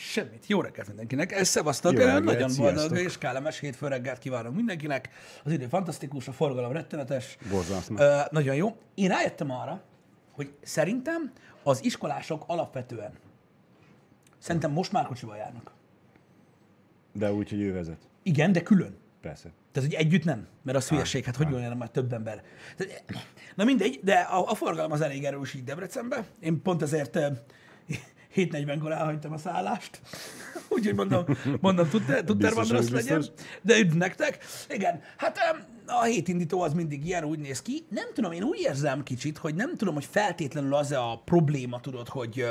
Semmit. Jó reggelt mindenkinek. Ez szevasztok. Jó reggelt, Nagyon boldog sziasztok. és kellemes hétfő reggelt kívánok mindenkinek. Az idő fantasztikus, a forgalom rettenetes. Borzalmas. Ö, nagyon jó. Én rájöttem arra, hogy szerintem az iskolások alapvetően szerintem most már kocsival járnak. De úgy, hogy ő vezet. Igen, de külön. Persze. Tehát, hogy együtt nem, mert az hülyeség, hát hogy jön már több ember. Tehát, Na mindegy, de a, a forgalom az elég erős így Debrecenbe. Én pont ezért 7.40-kor elhagytam a szállást. Úgyhogy mondom, mondom tudter, tudter van Biztos, rossz legyen. De üdv nektek. Igen, hát a hétindító az mindig ilyen úgy néz ki. Nem tudom, én úgy érzem kicsit, hogy nem tudom, hogy feltétlenül az a probléma, tudod, hogy,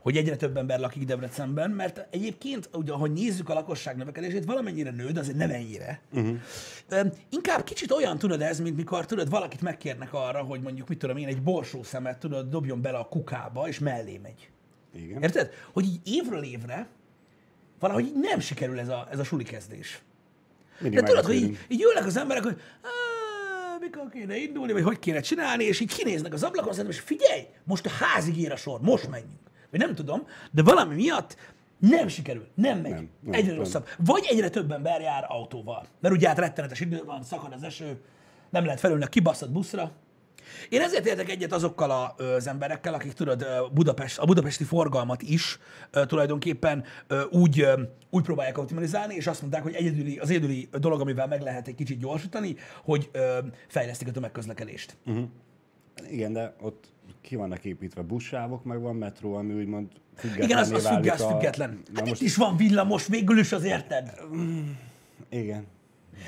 hogy egyre több ember lakik Debrecenben, mert egyébként, ugye, ahogy nézzük a lakosság növekedését, valamennyire nő, de azért nem ennyire. Uh-huh. Inkább kicsit olyan, tudod ez, mint mikor tudod, valakit megkérnek arra, hogy mondjuk, mit tudom én, egy borsó szemet, tudod, dobjon bele a kukába, és mellé megy. Igen. Érted? Hogy így évről évre valahogy így nem sikerül ez a, ez a suli kezdés. Mindig De tudod, hogy így, így ülnek az emberek, hogy "Á, mikor kéne indulni, vagy hogy kéne csinálni, és így kinéznek az ablakon, szerintem, és figyelj, most a házig ér a sor, most menjünk. Vagy nem tudom, de valami miatt nem sikerül, nem megy. Nem, nem, egyre nem. rosszabb. Vagy egyre több ember jár autóval. Mert ugye hát rettenetes idő van, szakad az eső, nem lehet felülni a kibaszott buszra. Én ezért értek egyet azokkal a, az emberekkel, akik tudod, Budapest, a budapesti forgalmat is tulajdonképpen úgy, úgy próbálják optimalizálni, és azt mondták, hogy egyedüli, az egyedüli dolog, amivel meg lehet egy kicsit gyorsítani, hogy fejlesztik a tömegközlekedést. Igen, de ott ki vannak építve buszsávok, meg van metró, ami úgymond függetlenné Igen, az, az, függ, az a- független. Na Hát most, itt is van villamos, végül is az érted. Igen.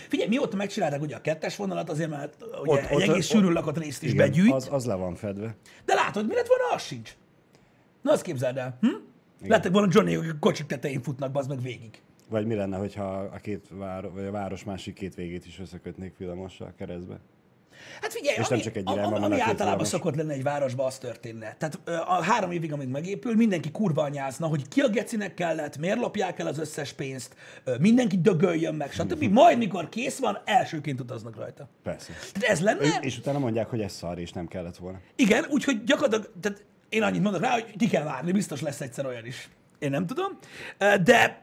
Figyelj, mióta megcsinálták ugye a kettes vonalat, azért mert ugye Ott- egy ott- egész sűrűn lakott részt is igen begyűjt. az, az le van fedve. De látod, mi lett volna, az sincs. Na, azt képzeld el. Hm? Lettek volna Johnny, a kocsik tetején futnak, az meg végig. Vagy mi lenne, hogyha a, két vár, vagy a város másik két végét is összekötnék villamossal keresztbe? Hát figyelj, És ami, nem csak egy irányban ami, ami általában villamos. szokott lenni egy városban, az történne. Tehát a három évig, amíg megépül, mindenki kurva anyázna, hogy ki a gecinek kellett, miért lopják el az összes pénzt, mindenki dögöljön meg, stb. Majd, mikor kész van, elsőként utaznak rajta. Persze. Tehát ez lenne, És, és utána mondják, hogy ez szar, és nem kellett volna. igen, úgyhogy gyakorlatilag, tehát én annyit mondok rá, hogy ki kell várni, biztos lesz egyszer olyan is. Én nem tudom, de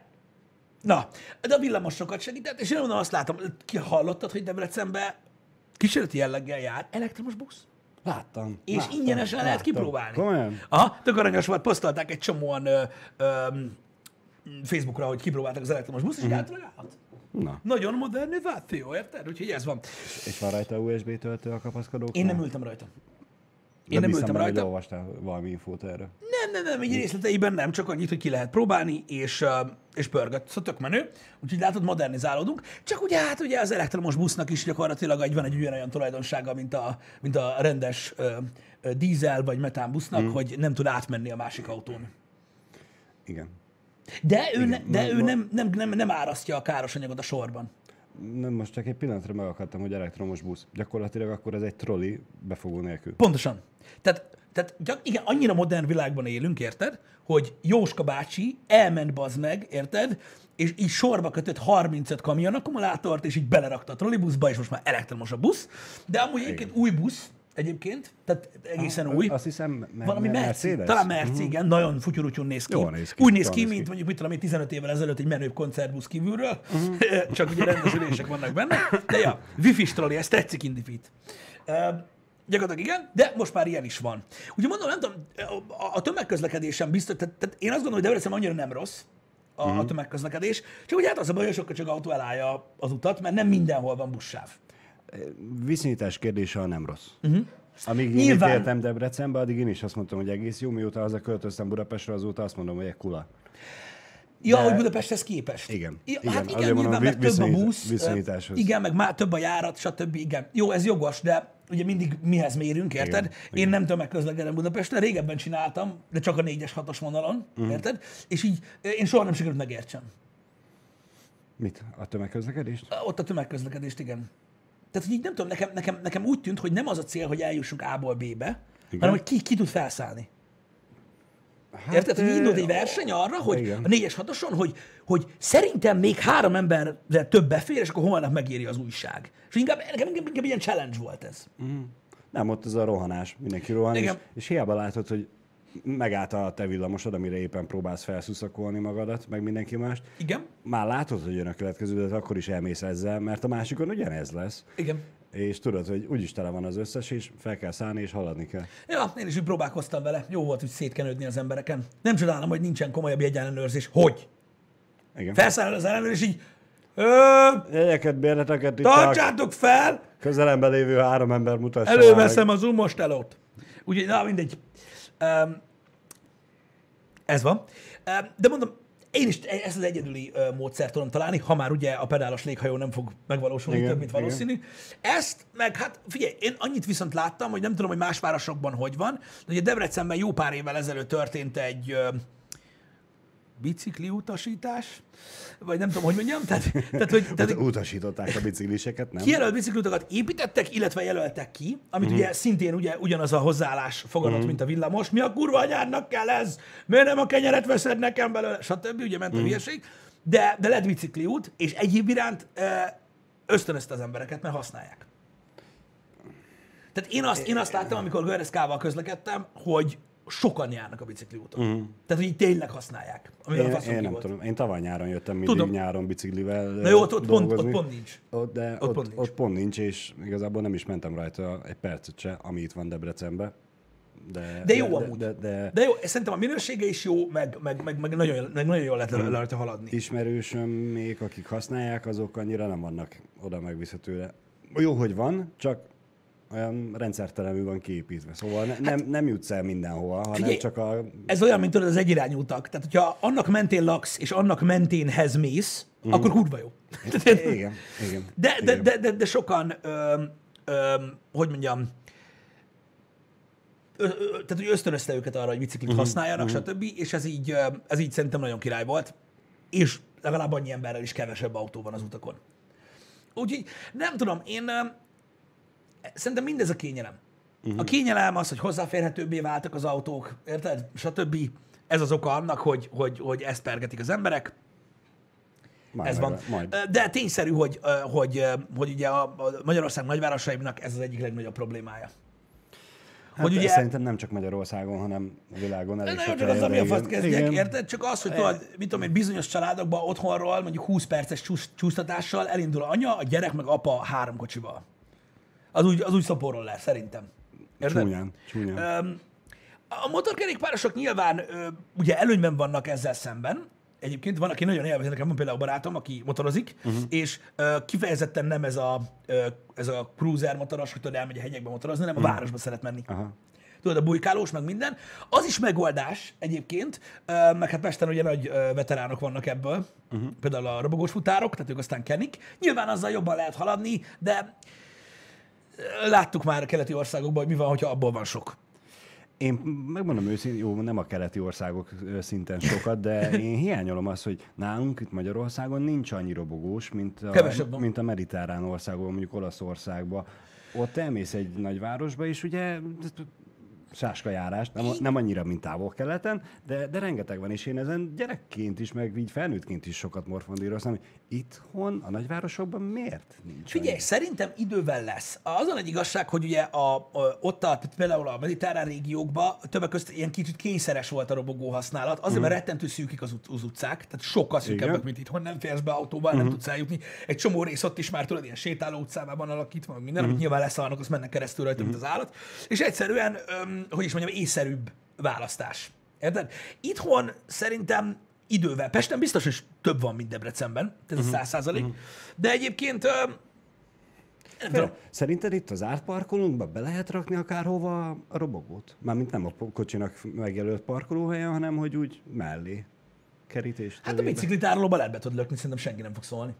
Na, de a villamos sokat segített, és én mondom, azt látom, ki hallottad, hogy Debrecenbe kísérleti jelleggel jár elektromos busz? Láttam. És láttam, ingyenesen lehet láttam. kipróbálni. Komolyan? Aha, tök aranyos volt, posztolták egy csomóan ö, ö, Facebookra, hogy kipróbáltak az elektromos busz, és állhat. Na. Nagyon modernizáció, érted? Úgyhogy ez van. És van rajta USB töltő a kapaszkodóknál? Én nem ültem rajta. Én nem biztos ültem hogy rajta. olvastál valami infót erre. Nem, nem, nem, így részleteiben nem, csak annyit, hogy ki lehet próbálni, és, és pörgött. Szóval tök menő. Úgyhogy látod, modernizálódunk. Csak ugye hát ugye az elektromos busznak is gyakorlatilag egy, van egy ugyanolyan tulajdonsága, mint a, mint a rendes ö, ö, dízel vagy metán busznak, mm. hogy nem tud átmenni a másik autón. Igen. De ő, ne, de ő nem, nem, nem, nem árasztja a káros anyagot a sorban. Nem, most csak egy pillanatra megakadtam, hogy elektromos busz. Gyakorlatilag akkor ez egy trolli befogó nélkül. Pontosan. Tehát, tehát gyak, igen, annyira modern világban élünk, érted? Hogy Jóska bácsi elment bazd meg, érted? És így sorba kötött 35 kamion akkumulátort, és így belerakta a trollibuszba, és most már elektromos a busz. De amúgy egyébként új busz, egyébként, tehát egészen új. Azt hiszem, me- Valami me- Merci, Mercedes? talán Merci, igen, nagyon futyurutyún néz ki. Jól néz ki, Úgy néz ki, néz mint ki. mondjuk, mit tudom én, 15 évvel ezelőtt egy menőbb koncertbusz kívülről, csak ugye rendes ülések vannak benne. De ja, wifi trolli, ez tetszik Indifit. Uh, gyakorlatilag igen, de most már ilyen is van. Úgyhogy mondom, nem tudom, a, a tömegközlekedésen biztos, tehát, tehát én azt gondolom, hogy Debrecen annyira nem rossz, a, a tömegközlekedés, csak ugye hát az a baj, hogy sokkal csak autó elállja az utat, mert nem mindenhol van buszsáv. Viszonyítás kérdése a nem rossz. Uh-huh. Amíg én Nyilván. itt éltem Debrecenbe, addig én is azt mondtam, hogy egész jó. Mióta hazaköltöztem Budapestre, azóta azt mondom, hogy egy kula. Ja, De- hogy Budapesthez képest. Igen. Ja, Igen, hát igen, azért mondom, nyilván, mert több a busz, viszonyításhoz. igen, meg már több a járat, stb. Igen. Jó, ez jogos, de ugye mindig mihez mérünk, érted? Igen, Én nem tömegközlekedem Budapesten, régebben csináltam, de csak a 4-es, 6-os vonalon, Mhm. érted? És így én soha nem sikerült megértsem. Mit? A tömegközlekedést? Ott a tömegközlekedést, igen. Tehát, hogy így nem tudom, nekem, nekem, nekem úgy tűnt, hogy nem az a cél, hogy eljussunk A-ból B-be, hanem hogy ki, ki tud felszállni. Hát, Érted? Hogy indult egy verseny arra, hogy igen. a 4-es 6 hogy, hogy szerintem még három emberre több befér, és akkor holnap megéri az újság. És inkább, nekem inkább, inkább ilyen challenge volt ez. Nem, ott az a rohanás. Mindenki rohan, és, Igen. és hiába látod, hogy megállt a te villamosod, amire éppen próbálsz felszuszakolni magadat, meg mindenki más. Igen, Már látod, hogy jön a következő, de akkor is elmész ezzel, mert a másikon ugyanez lesz. igen. És tudod, hogy úgyis tele van az összes, és fel kell szállni, és haladni kell. Ja, én is úgy próbálkoztam vele. Jó volt, hogy szétkenődni az embereken. Nem csodálom, hogy nincsen komolyabb jegyenellenőrzés. Hogy? Igen. Felszáll az ellenőr, és így Ö, Jegyeket, bérleteket itt tartsátok fel, közelemben lévő három ember mutassa előveszem az umostelót. Úgyhogy, na mindegy. Um, ez van. Um, de mondom, én is ezt az egyedüli uh, módszert tudom találni, ha már ugye a pedálos léghajó nem fog megvalósulni Igen, több, mint igen. valószínű. Ezt, meg hát figyelj, én annyit viszont láttam, hogy nem tudom, hogy más városokban hogy van, de ugye Debrecenben jó pár évvel ezelőtt történt egy uh, bicikli utasítás, vagy nem tudom, hogy mondjam, tehát, tehát hogy, tehát, Ut- utasították a bicikliseket, nem? Kijelölt bicikliutakat építettek, illetve jelöltek ki, amit uh-huh. ugye szintén ugye ugyanaz a hozzáállás fogadott, uh-huh. mint a villamos. Mi a kurva anyádnak kell ez? Miért nem a kenyeret veszed nekem belőle? Stb. Ugye ment a Mhm. hülyeség. De, de lett bicikliút, és egyéb iránt ösztönözte az embereket, mert használják. Tehát én azt, én azt láttam, amikor Göreszkával közlekedtem, hogy sokan járnak a bicikliúton. Uh-huh. Tehát, hogy így tényleg használják. Ami a Mhm. Én, faszom én nem volt. tudom. Én tavaly nyáron jöttem mindig Tudom. nyáron biciklivel Na jó, ott, ott, pont, dolgozni. ott pont nincs. Ott, de Ott ott, pont nincs. ott pont nincs, és igazából nem is mentem rajta egy percet se, ami itt van Debrecenben. De, De jó de, amúgy. De, de, de De jó, szerintem a minősége is jó, meg, meg, meg, meg, nagyon, meg nagyon jól lehet le rajta haladni. ismerősöm még, akik használják, azok annyira nem vannak oda megviszhetőre. Jó, hogy van, csak olyan rendszertelenül van kiépítve. Szóval ne, nem, nem jutsz el mindenhova, hanem Hát- Figyelj, csak a... Ez olyan, mint tudod, az egyirányú utak. Tehát, hogyha annak mentén laksz, és annak menténhez mész, Mhm. akkor kurva jó. Igen, igen. De, de, igen. de, de, de sokan, ö, ö, hogy mondjam, ö, ö, tehát hogy ösztönözte őket arra, hogy biciklit uh-huh, használjanak, uh-huh. stb. És ez így, ez így szerintem nagyon király volt. És legalább annyi emberrel is kevesebb autó van az utakon. Úgyhogy nem tudom, én szerintem mindez a kényelem. Mhm. Uh-huh. A kényelem az, hogy hozzáférhetőbbé váltak az autók, érted? Stb. Ez az oka annak, hogy, hogy, hogy ezt pergetik az emberek. Majd Ez van. Majd. De tényszerű, hogy, hogy, hogy ugye a a Magyarország nagyvárosainak ez az egyik legnagyobb problémája. Hát hogy ugye... Szerintem nem csak Magyarországon, hanem a világon elég Nagyon sok csak az, ami a fasz kezdjek, érted? Csak az, hogy tudod, mit tudom én, bizonyos családokban otthonról mondjuk 20 perces csúsz, csúsztatással elindul anya, a gyerek meg apa három kocsival. Az úgy, az úgy szoporról lesz, szerintem. Érted? Csúnyán, csúnyán. Öm, a motorkerékpárosok nyilván ö, ugye előnyben vannak ezzel szemben. Egyébként van, aki nagyon élvezi, nekem van például barátom, aki motorozik, uh-huh. és ö, kifejezetten nem ez a, ö, ez a cruiser motoros, hogy tudod, elmegy a hegyekbe motorozni, hanem a városba szeret menni. Aha. Tudod, a bujkálós, meg minden. Az is megoldás egyébként, ö, meg hát Pesten ugye nagy ö, veteránok vannak ebből, uh-huh. például a robogós futárok, tehát ők aztán kenik. Nyilván azzal jobban lehet haladni, de láttuk már a keleti országokban, hogy mi van, hogyha abból van sok. Én megmondom őszintén, jó, nem a keleti országok szinten sokat, de én hiányolom azt, hogy nálunk itt Magyarországon nincs annyi robogós, mint a, Kevesebb mint a mediterrán országban, mondjuk Olaszországban. Ott elmész egy nagyvárosba, és ugye sáskajárás, nem, nem annyira, mint távol-keleten, de, de rengeteg van, és én ezen gyerekként is, meg így felnőttként is sokat morfondíroztam, hogy itthon, a nagyvárosokban miért nincs Figyelj, annyi? szerintem idővel lesz. Az a nagy igazság, hogy ugye a, a, ott a, például a mediterrán régiókban többek között ilyen kicsit kényszeres volt a robogó használat, azért, mert rettentő szűkik az, ut- az utcák, tehát sokkal szűkebbek, mint itthon, nem férsz be autóval, nem tudsz eljutni. Egy csomó rész ott is már tudod, ilyen sétáló utcában van alakítva, minden, amit nyilván leszalnak, azt mennek keresztül rajta, mint az állat. És egyszerűen, öm, hogy is mondjam, észszerűbb választás. Érted? Itthon szerintem idővel, Pesten biztos, hogy több van, mint Debrecenben, ez a száz százalék, de egyébként nem tudom, Szerinted itt az átparkolónkba be lehet rakni akárhova a robogót? Mármint nem a kocsinak megjelölt parkolóhelyen, hanem hogy úgy mellé kerítés. Hát a biciklitárolóba lehet be tudod lökni, szerintem senki nem fog szólni.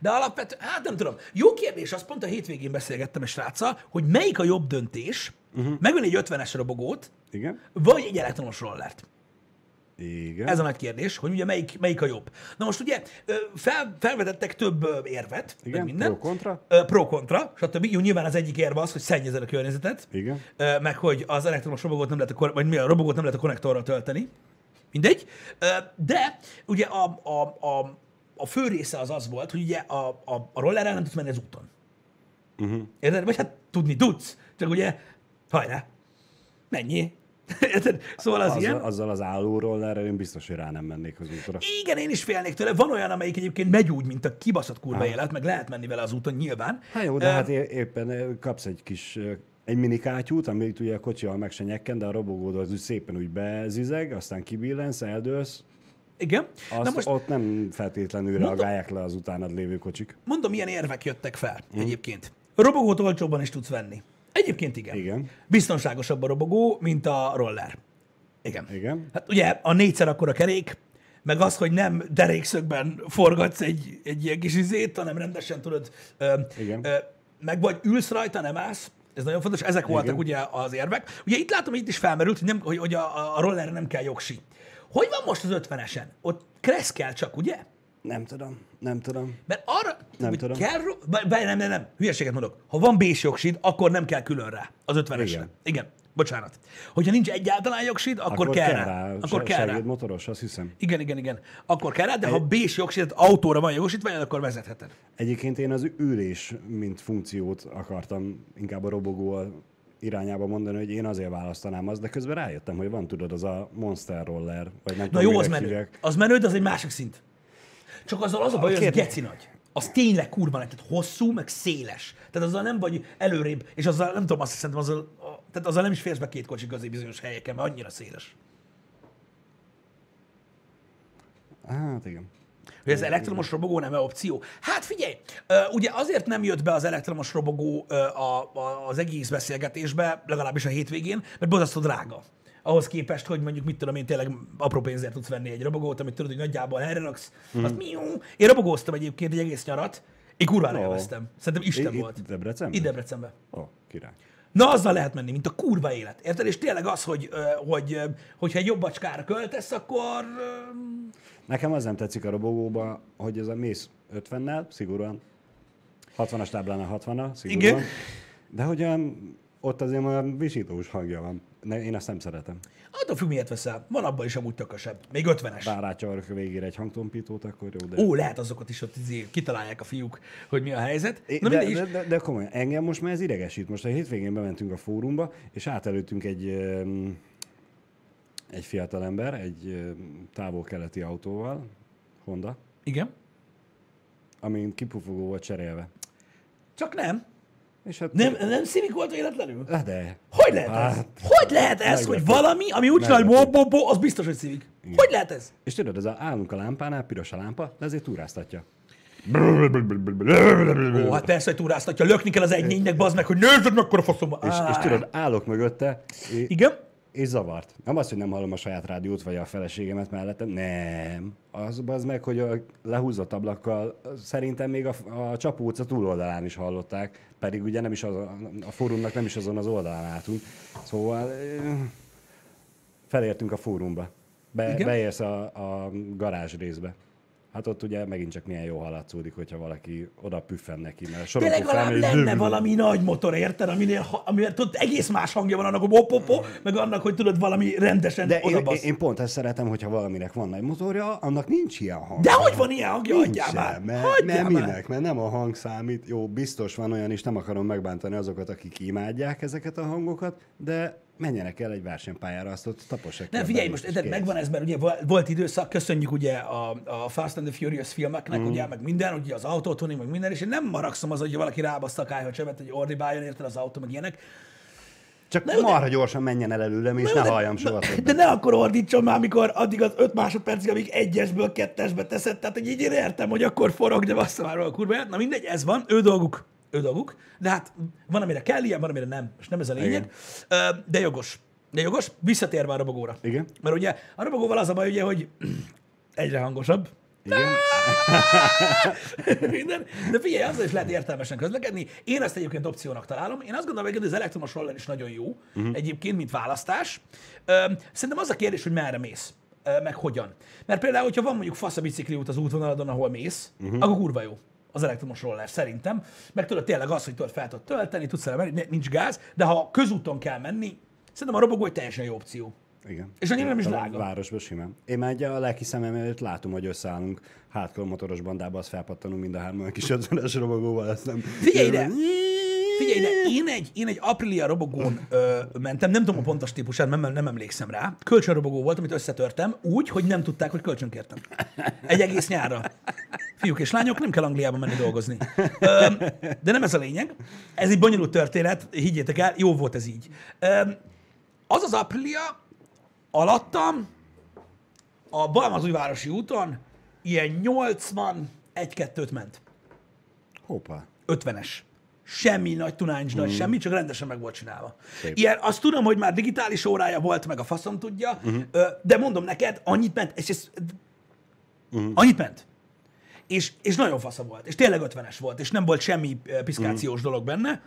De alapvetően, hát nem tudom. Jó kérdés, azt pont a hétvégén beszélgettem egy sráccal, hogy melyik a jobb döntés, uh-huh. megvenni egy 50-es robogót, Igen? vagy egy elektromos rollert. Igen. Ez a nagy kérdés, hogy ugye melyik, melyik a jobb. Na most ugye fel, felvetettek több érvet, meg Igen, minden. pro-kontra. Pro-kontra, stb. Jó, nyilván az egyik érve az, hogy szennyezed a környezetet, Igen. Meg hogy az elektromos robogót nem lehet a, vagy mi a robogót nem lehet a konnektorra tölteni. Mindegy. De ugye a, a, a, a fő része az az volt, hogy ugye a, a, a rollerrel nem tudsz menni az úton. Uh-huh. Érted? Vagy hát tudni tudsz, csak ugye hajrá. Mennyi? Szóval az ilyen. Azzal, azzal az állóról erre én biztos, hogy rá nem mennék az útra. Igen, én is félnék tőle. Van olyan, amelyik egyébként megy úgy, mint a kibaszott kurva élet, meg lehet menni vele az úton nyilván. Hát jó, de hát é- éppen kapsz egy kis egy mini kátyút, amit ugye a kocsival meg se nyekken, de a robogód az úgy szépen úgy bezizeg, aztán kibillensz, eldőlsz. Igen. Azt Na most ott nem feltétlenül reagálják le az utánad lévő kocsik. mondom, milyen érvek jöttek fel egyébként. Robogót olcsóbban is tudsz venni. Egyébként igen. Igen. Biztonságosabb a robogó, mint a roller. Igen. Igen. Hát ugye a négyszer akkora kerék, meg az, hogy nem derékszögben forgatsz egy, egy ilyen kis izét, hanem rendesen tudod, ö, Igen. ö, meg vagy ülsz rajta, nem állsz, ez nagyon fontos, ezek voltak Igen. ugye az érvek. Ugye itt látom, hogy itt is felmerült, hogy, nem, hogy, hogy a, a rollerre nem kell jogsi. Hogy van most az 50-esen? Ott kressz kell csak, ugye? Nem tudom, nem tudom. Mert arra, Nem tudom. kell, be, nem, nem, nem, hülyeséget mondok. Ha van bés jogsid, akkor nem kell külön rá az 50 Igen. Igen. Bocsánat. Hogyha nincs egyáltalán jogsid, akkor, akkor kell, rá. Akkor kell rá. motoros, azt hiszem. Igen, igen, igen. Akkor kell rá, de ha bés jogsid, autóra van jogosítvány, akkor vezetheted. Egyébként én az ülés, mint funkciót akartam inkább a robogó irányába mondani, hogy én azért választanám azt, de közben rájöttem, hogy van, tudod, az a Monster Roller, vagy nem Na tudom, jó, az menő. hívják. Az menő, de az egy másik szint. Csak azzal az a baj, hogy kérdés- geci nagy. Az tényleg kurva nagy, tehát hosszú, meg széles. Tehát azzal nem vagy előrébb, és azzal nem tudom, azt szerintem azzal, a- tehát azzal nem is férsz be két kocsi közé bizonyos helyeken, mert annyira széles. Hát igen. Hogy az elektromos robogó nem opció? Hát figyelj, ugye azért nem jött be az elektromos robogó az egész beszélgetésbe, legalábbis a hétvégén, mert borzasztó drága. Ahhoz képest, hogy mondjuk mit tudom én, tényleg apró pénzért tudsz venni egy robogót, amit tudod, hogy nagyjából helyre raksz. Mm. Az miú. Én robogóztam egyébként egy egész nyarat, én kurvára Ó. élveztem. Szerintem Isten Itt- volt. Itt Debrecenben? Itt Debrecenben. Ó, király. Na, azzal lehet menni, mint a kurva élet. Érted? És tényleg az, hogy, hogy hogyha egy jobb acskára költesz, akkor Nekem az nem tetszik a robogóba, hogy ez a mész 50-nel, szigorúan, 60-as táblánál 60-nal, szigorúan. Igen. De hogy olyan, ott azért olyan visítós hangja van. Ne, én azt nem szeretem. attól függ, miért veszel. Van abban is amúgy tökösebb. Még 50-es. Bár rácsavarok végére egy hangtompítót, akkor jó, de... Ó, lehet azokat is ott izé, kitalálják a fiúk, hogy mi a helyzet. Na de, is. de, de, de komolyan, engem most már ez idegesít. Most a hétvégén bementünk a fórumba, és átelőttünk egy, egy fiatalember, egy öm, távol-keleti autóval, Honda, Igen. amin kipufogó volt cserélve. Csak nem. És hát, Nem, nem szívik volt véletlenül? Hát de. Hogy lehet ez? Hát, Hogy lehet ez, meglepő. hogy valami, ami úgy csinál, hogy bo, Meglepő. bo, bo, az biztos, hogy szívik? Hogy lehet ez? És tudod, ez a, állunk a lámpánál, piros a lámpa, de ezért túráztatja. Ó, hát persze, hogy túráztatja, lökni kell az egy négynek, bazd meg, hogy nézzed mekkora faszom. És, és tudod, állok mögötte, és, Igen? És zavart. Nem az, hogy nem hallom a saját rádiót, vagy a feleségemet mellettem, nem. Az az meg, hogy a lehúzott ablakkal szerintem még a, a csapó utca túloldalán is hallották, pedig ugye nem is az, a, fórumnak nem is azon az oldalán álltunk. Szóval felértünk a fórumba. Be, Igen? beérsz a, a garázs részbe. Hát ott ugye megint csak milyen jó hallatszódik, hogyha valaki oda püffen neki, mert sorokon legalább felmegy, lenne valami nagy motor, érted? Aminél, amivel tudod, egész más hangja van annak, hogy hop, meg annak, hogy tudod valami rendesen De én, én, én pont ezt szeretem, hogyha valaminek van nagy motorja, annak nincs ilyen hang. De hogy van ilyen hangja, hagyjál Nincsen, már! Mert, Hagyjál mert minek? Mert nem a hang számít. Jó, biztos van olyan is, nem akarom megbántani azokat, akik imádják ezeket a hangokat, de menjenek el egy versenypályára, azt ott tapossák. ki Nem, figyelj, most kész. megvan ez, mert ugye vol- volt időszak, köszönjük ugye a, a Fast and the Furious filmeknek, mm. ugye, meg minden, ugye az autótuning, meg minden, és én nem maragszom az, hogy valaki rábaszta a kályhacsövet, hogy ordibáljon érted az autó, meg ilyenek. Csak Na jó, de- marha gyorsan menjen el előlem, és ne de, halljam soha de, de ne akkor ordítson már, amikor addig az öt másodpercig, amíg egyesből kettesbe teszed, tehát hogy így én értem, hogy akkor forog, de bassza már a kurva. Na mindegy, ez van, ő dolguk, ő dolguk, de hát van, amire kell ilyen, van, amire nem, és nem ez a lényeg, Ö, de jogos. De jogos, visszatérve a robogóra. Igen. Mert ugye a robogóval az a baj, ugye, hogy egyre hangosabb, Igen? minden. De figyelj, azzal is lehet értelmesen közlekedni. Én ezt egyébként opciónak találom. Én azt gondolom, hogy az elektromos roller is nagyon jó uh-huh. egyébként, mint választás. Szerintem az a kérdés, hogy merre mész, meg hogyan. Mert például, hogyha van mondjuk fasz a bicikliút az útvonaladon, ahol mész, uh-huh. akkor kurva jó az elektromos roller szerintem. Meg tudod tényleg az, hogy tudod fel tudod tölteni, tudsz vele menni, nincs gáz, de ha közúton kell menni, szerintem a robogó egy teljesen jó opció. Igen. És annyira nem is drága. Városban simán. Én már egy a lelki szemem előtt látom, hogy összeállunk hátkor motoros bandába, azt felpattanunk mind a hárman a kis 50-es robogóval, ezt nem... Figyelj ide! Figyelj, de én egy, én egy Aprilia robogón ö, mentem, nem tudom a pontos típusát, nem, nem emlékszem rá. Kölcsönrobogó volt, amit összetörtem, úgy, hogy nem tudták, hogy kölcsönkértem. Egy egész nyárra. Fiúk és lányok, nem kell Angliába menni dolgozni. De nem ez a lényeg. Ez egy bonyolult történet, higgyétek el, jó volt ez így. Az az Aprilia alattam a Balmazújvárosi úton ilyen 81-2-t ment. Hoppá. 50-es. Semmi nagy tunányzsda, mm. semmi, csak rendesen meg volt csinálva. Szép. Ilyen, azt tudom, hogy már digitális órája volt, meg a faszom tudja, uh-huh. de mondom neked, annyit ment, és ez, uh-huh. annyit ment. És, és nagyon fasza volt, és tényleg 50-es volt, és nem volt semmi piszkációs uh-huh. dolog benne.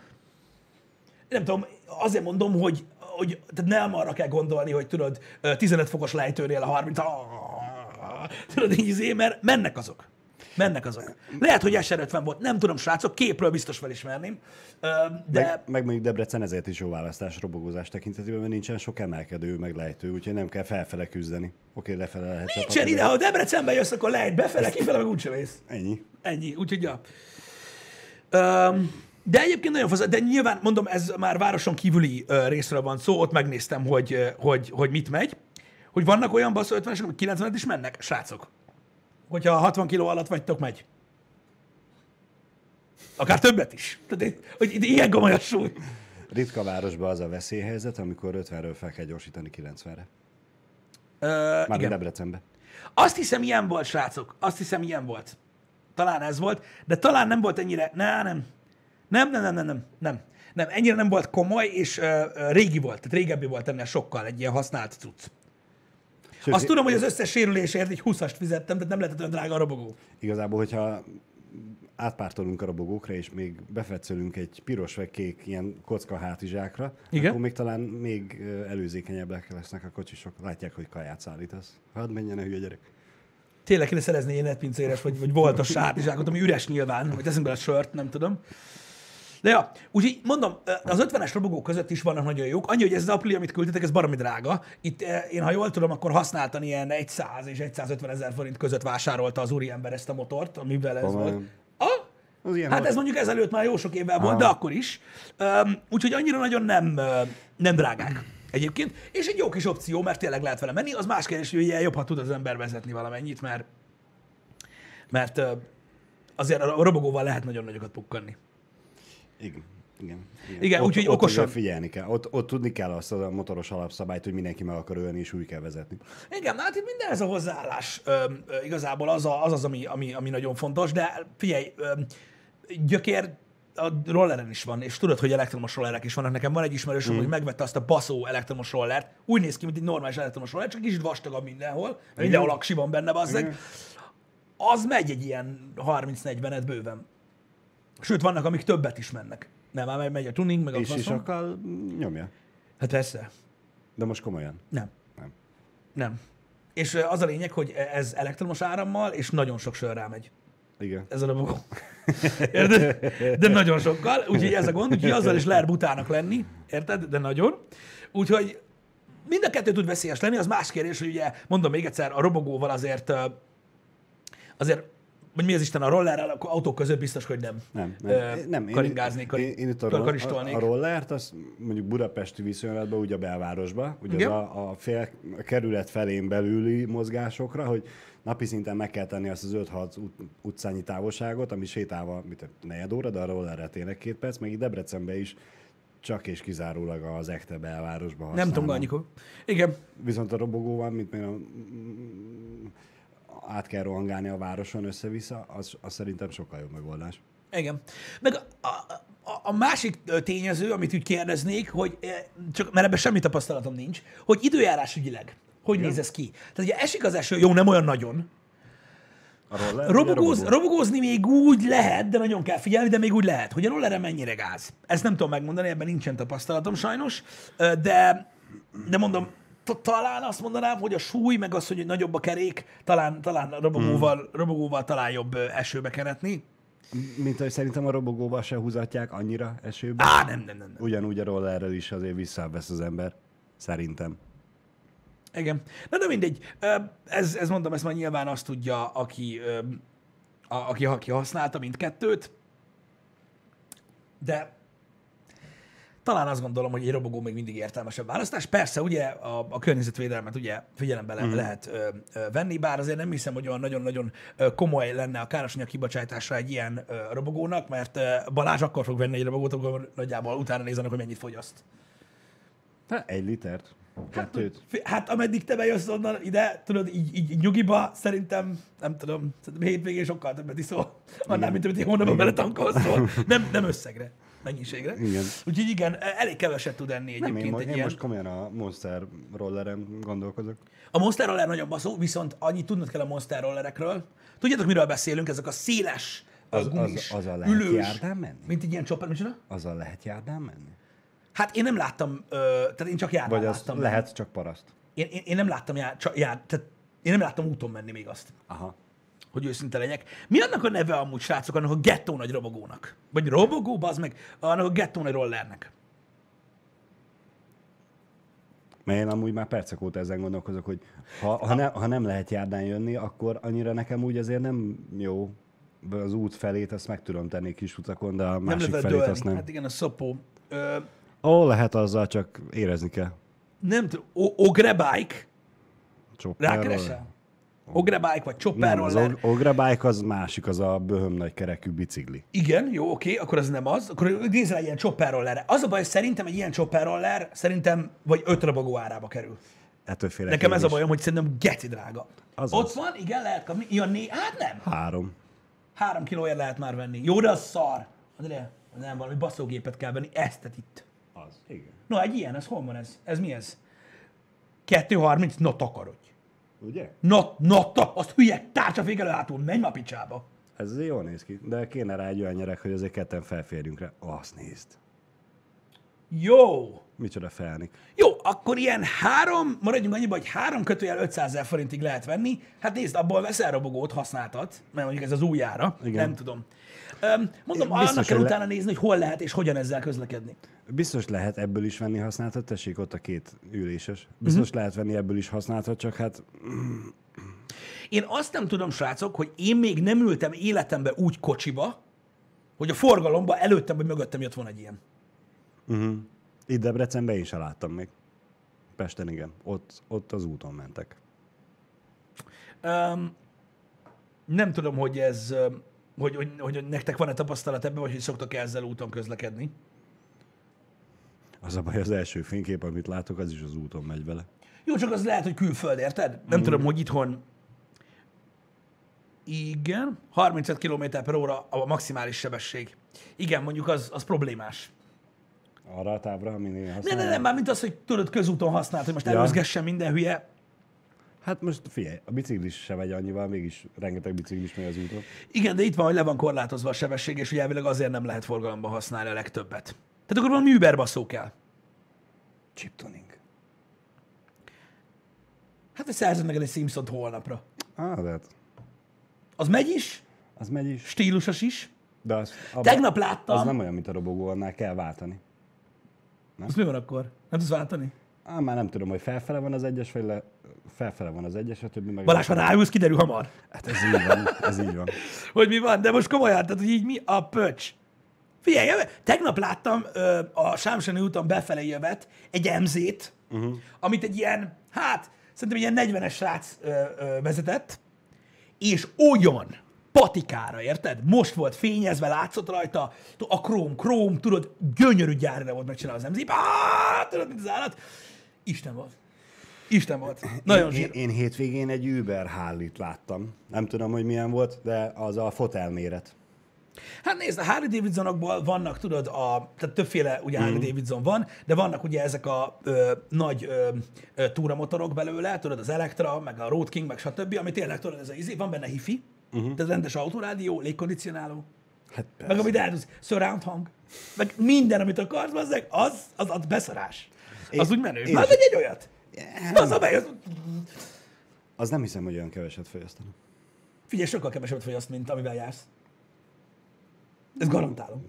Nem tudom, azért mondom, hogy, hogy tehát nem arra kell gondolni, hogy tudod, ö, 15 fokos lejtőnél a 30, tudod, így izé, mert mennek azok. Mennek azok. Lehet, hogy SR50 volt, nem tudom, srácok, képről biztos felismerném, de Meg, meg mondjuk Debrecen ezért is jó választás robogózás tekintetében, mert nincsen sok emelkedő, meg lejtő, úgyhogy nem kell felfele küzdeni. Oké, lefele lehet. nincsen ide, de ha Debrecenbe jössz, akkor lehet befele, kifele, meg úgyse mész. Ennyi. Ennyi, úgyhogy ja. Um, de egyébként nagyon fasz, de nyilván mondom, ez már városon kívüli uh, részről van szó, ott megnéztem, hogy, hogy, hogy mit megy. Hogy vannak olyan basszó 50-esek, hogy 90 is mennek, srácok. Hogyha 60 kiló alatt vagytok, megy. Akár többet is. Tehát, hogy ilyen komoly a súly. Ritka városban az a veszélyhelyzet, amikor 50-ről fel kell gyorsítani 90-re. Uh, Már igen. Debrecenbe. Azt hiszem, ilyen volt, srácok. Azt hiszem, ilyen volt. Talán ez volt, de talán nem volt ennyire... Ne, nem. Nem, nem, nem, nem, nem, nem. Nem, ennyire nem volt komoly, és uh, uh, régi volt, tehát régebbi volt ennél sokkal egy ilyen használt cucc. Sőt, Azt tudom, hogy az összes sérülésért egy 20-ast fizettem, tehát nem lehetett olyan drága a robogó. Igazából, hogyha átpártolunk a robogókra, és még befetszölünk egy piros vagy kék ilyen kocka hátizsákra, Igen. akkor még talán még előzékenyebbek lesznek a kocsisok. Látják, hogy kaját szállítasz. Hadd menjen a hülye gyerek. Tényleg kéne szerezni ilyen netpincéres, vagy, vagy voltos sátizsákot, ami üres nyilván, vagy teszünk bele sört, nem tudom. De ja, úgyhogy mondom, az 50-es robogók között is vannak nagyon jók. Annyi, hogy ez az Aprilia, amit küldtetek, ez baromi drága. Itt én, ha jól tudom, akkor használtan ilyen 100 és 150 ezer forint között vásárolta az úriember ezt a motort, amivel ez volt. Ah, Az ilyen Hát volt. ez mondjuk ezelőtt már jó sok évvel volt, de akkor is. Um, úgyhogy annyira nagyon nem, nem drágák egyébként. És egy jó kis opció, mert tényleg lehet vele menni. Az más kérdés, hogy ugye jobb, ha tud az ember vezetni valamennyit, mert, mert azért a robogóval lehet nagyon nagyokat pukkanni. Igen. Igen, igen. Igen, ott, úgyhogy okosan. figyelni kell. Ott, ott tudni kell azt a motoros alapszabályt, hogy mindenki meg akar ölni, és úgy kell vezetni. Igen, hát itt minden ez a hozzáállás ö, ö, igazából az a, az, az ami, ami, ami nagyon fontos, de figyelj, ö, gyökér a rolleren is van, és tudod, hogy elektromos rollerek is vannak. Nekem van egy ismerősöm, mm. hogy megvette azt a baszó elektromos rollert. Úgy néz ki, mint egy normális elektromos roller, csak kicsit vastagabb mindenhol. mert Mindenhol aksi van benne, bazzeg. Az megy egy ilyen 30-40-et bőven. Sőt, vannak, amik többet is mennek. Nem, már megy a tuning, meg a És faszom. isakkal nyomja. Hát persze. De most komolyan. Nem. Nem. Nem. És ö, az a lényeg, hogy ez elektromos árammal, és nagyon sok sör rámegy. Igen. Ez a robogó. Érted? De nagyon sokkal, úgyhogy ez a gond, úgyhogy azzal is lehet butának lenni, érted? De nagyon. Úgyhogy mind a kettő tud veszélyes lenni, az más kérdés, hogy ugye, mondom még egyszer, a robogóval azért, ö, azért, vagy mi az Isten, a rollerrel, akkor autók között biztos, hogy nem. Nem, Ö, nem. nem karingáznék, én, én, itt a, kar- roll, a, a rollert, az mondjuk budapesti viszonylatban, ugye a belvárosba, ugye Igen. az a, a fél a kerület felén belüli mozgásokra, hogy napi szinten meg kell tenni azt az 5-6 ut- utcányi távolságot, ami sétálva mit, negyed óra, de a rollerre tényleg két perc, meg itt Debrecenben is csak és kizárólag az ekte belvárosban Nem tudom. Ganikó. Igen, Viszont a robogóval, mint például át kell rohangálni a városon össze-vissza, az, az szerintem sokkal jobb megoldás. Igen. Meg a, a, a másik tényező, amit úgy kérdeznék, hogy csak, mert ebben semmi tapasztalatom nincs, hogy időjárás ügyileg, hogy néz ez ki? Tehát ugye esik az eső, jó, nem olyan nagyon. Roller, Robogóz, robogó? robogózni még úgy lehet, de nagyon kell figyelni, de még úgy lehet. Hogy a rolleren mennyire gáz. Ezt nem tudom megmondani, ebben nincsen tapasztalatom sajnos, de, de mondom, talán azt mondanám, hogy a súly, meg az, hogy nagyobb a kerék, talán, talán a robogóval, Hmm. robogóval talán jobb esőbe keretni. Mint hogy szerintem a robogóval se húzatják annyira esőbe. Á, nem, nem, nem. nem. Ugyanúgy a rollerrel is azért visszavesz az ember. Szerintem. Igen. Na de mindegy. Ez, ez mondom, ezt már nyilván azt tudja, aki, a, aki, aki használta mindkettőt. De talán azt gondolom, hogy egy robogó még mindig értelmesebb választás. Persze, ugye a, a környezetvédelmet ugye figyelembe le, Mhm. lehet ö, ö, venni, bár azért nem hiszem, hogy olyan nagyon-nagyon komoly lenne a károsanyag kibocsátása egy ilyen ö, robogónak, mert ö, Balázs akkor fog venni egy robogót, akkor nagyjából utána néznek, hogy mennyit fogyaszt. Hát egy litert, kettőt. Fi- Hát ameddig te bejössz onnan ide, tudod, így, így, nyugiba, szerintem, nem tudom, szerintem hétvégén sokkal többet iszol, annál, mint amit egy hónapban beletankolsz, szóval nem, nem összegre, mennyiségre. Igen. Úgyhogy igen, elég keveset tud enni Nem, egyébként én, mo- egy én ilyen. most komolyan a Monster rolleren gondolkozok. A Monster Roller nagyon baszó, viszont annyit tudnod kell a Monster Rollerekről. Tudjátok, miről beszélünk? Ezek a széles, Az- az, gumis, az- azzal lehet ülős, járdán menni? mint egy ilyen chopper, micsoda? Azzal lehet járdán menni? Hát én nem láttam, ö, tehát én csak járdán Vagy az láttam. lehet csak paraszt? Én, én, én, nem láttam jár, csak, jár, tehát én nem láttam úton menni még azt. Aha. Hogy őszinte legyek. Mi annak a neve amúgy, srácok, annak a gettó nagy robogónak? Vagy robogó, bazd meg, annak a gettó nagy rollernek. Mert én amúgy már percek óta ezen gondolkozok, hogy ha, ha, ne, ha nem lehet járdán jönni, akkor annyira nekem úgy azért nem jó. Az út felét azt meg tudom tenni kis utakon, de a Nem másik felét dőlni. azt nem. Hát igen, a szopó. Ö, Ó, lehet azzal, csak érezni kell. nem tudom, Ogre Bike? Rákeresel? Ogre Bike vagy Chopper Nem, az roller? og- Ogra Bike az másik, az a böhöm nagy kerekű bicikli. Igen, jó, oké, akkor az nem az. Akkor nézzel egy ilyen chopper rollerre. Az a baj, hogy szerintem egy ilyen chopper roller szerintem vagy öt robogó árába kerül. Ettől félek Nekem ez a is. bajom, hogy szerintem geci drága. Azaz. Ott van, igen, lehet kapni. Ja, né, hát nem. Három. Három kilóért lehet már venni. Jó, de az szar. Andrea, nem, valami baszógépet kell venni. Eztet itt. Az. Igen. No, egy ilyen, ez hol van ez? Ez mi ez? 2.30, na takarodj. Ugye? Na, na, ta, azt hülye tárcsafékelő hátul, menj ma picsába. Ez azért jól néz ki, de kéne rá egy olyan nyerek, hogy azért ketten felférjünk rá. Azt nézd. Jó. Micsoda felnik. Jó, akkor ilyen három, maradjunk annyiba, hogy három kötőjel 500 ezer forintig lehet venni. Hát nézd, abból veszel robogót, használtat, mert mondjuk ez az újjára, Igen. nem tudom. Mondom, Biztos, annak kell le- utána nézni, hogy hol lehet és hogyan ezzel közlekedni. Biztos lehet ebből is venni használtat, tessék ott a két üléses. Biztos uh-huh. lehet venni ebből is használtat, csak hát Én azt nem tudom, srácok, hogy én még nem ültem életemben úgy kocsiba, hogy a forgalomba előttem vagy mögöttem jött volna egy ilyen. uh-huh. itt Debrecenben én sem láttam még. Pesten igen, ott, ott az úton mentek. Um, nem tudom, hogy ez, hogy, hogy, hogy nektek van-e tapasztalat ebben, vagy hogy szoktak ezzel úton közlekedni. Az a baj, az első fénykép, amit látok, az is az úton megy vele. Jó, csak az lehet, hogy külföld, érted? Nem tudom, hogy itthon... Igen, 35 km per óra a maximális sebesség. Igen, mondjuk az, az problémás. Arra a távra, amin én Ne, használom. ne, nem, már mint az, hogy tudod, közúton használt, hogy most Ja. előzgessen minden hülye. Hát most figyelj, a biciklis sem megy annyival, mégis rengeteg biciklis megy az úton. Igen, de itt van, hogy le van korlátozva a sebesség, és ugye elvileg azért nem lehet forgalomba használni a legtöbbet. Tehát akkor valami Uber baszó kell. Chip tuning. Hát, hogy szerzed meg egy Simpsont holnapra. Ah, de hát Az megy is, az megy is. stílusos is. De az, abba, Tegnap láttam. az nem olyan, mint a robogó, annál kell váltani. Az mi van akkor? Nem tudsz váltani? Á, már nem tudom, hogy felfele van az egyes, vagy le, felfele van az egyes, a többi meg... Balázs, ha ráülsz, kiderül hamar. Hát ez így van, ez így van. hogy mi van, de most komolyan, tehát hogy így mi a pöcs. Figyelj, tegnap láttam ö, a Sámsoni úton befelé jövet egy MZ-t, uh-huh. amit egy ilyen, hát, szerintem egy ilyen 40-es srác ö, ö, vezetett, és olyan patikára, érted? Most volt fényezve, látszott rajta, a króm, króm, tudod, gyönyörű gyárra volt megcsinálva az MZ, Á, tudod, mint az állat. Isten volt. Isten volt. Nagyon én, zsír. én hétvégén egy Uber Harley-t láttam. Nem tudom, hogy milyen volt, de az a fotel méret. Hát nézd, a Harley Davidsonokból vannak, tudod, a, tehát többféle ugye Harley Davidson van, de vannak ugye ezek a ö, nagy ö, ö, túramotorok belőle, tudod, az Electra, meg a Road King, meg stb., ami tényleg, tudod, ez a izé, van benne hifi, uh-huh. tehát rendes autorádió, légkondicionáló, Hát meg persze. amit el tudsz, surround hang, meg minden, amit akarsz, bazzeg, az, az, az beszarás. Az Én- úgy menő. én is- egy, olyat. Az a bej, az... Az nem hiszem, hogy olyan keveset fogyasztanak. Figyelj, sokkal kevesebbet fogyaszt, mint amivel jársz. Ez garantálom.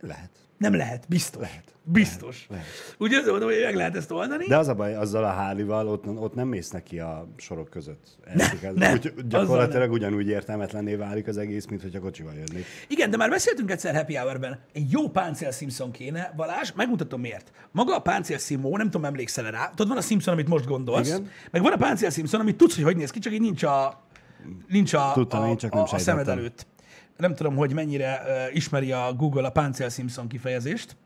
Lehet. Nem lehet, biztos. Lehet. Biztos. Lehet. Úgy azt mondom, hogy meg lehet ezt oldani. De az a baj, azzal a hálival ott, ott nem mész neki a sorok között. Elszik ez. nem, Úgy, gyakorlatilag ugyanúgy értelmetlenné válik az egész, mint hogyha kocsival jönnék. Igen, de már beszéltünk egyszer Happy Hour-ben. Egy jó páncél Simpson kéne, Balázs, megmutatom miért. Maga a páncél Simó, nem tudom, emlékszel rá. Tudod, van a Simpson, amit most gondolsz. Igen. Meg van a páncél Simpson, amit tudsz, hogy hogy néz ki, csak így nincs a, nincs a, Tudtam a, én, csak a, nem a szemed sejtettem. előtt. Nem tudom, hogy mennyire uh, ismeri a Google a páncél Simpson kifejezést,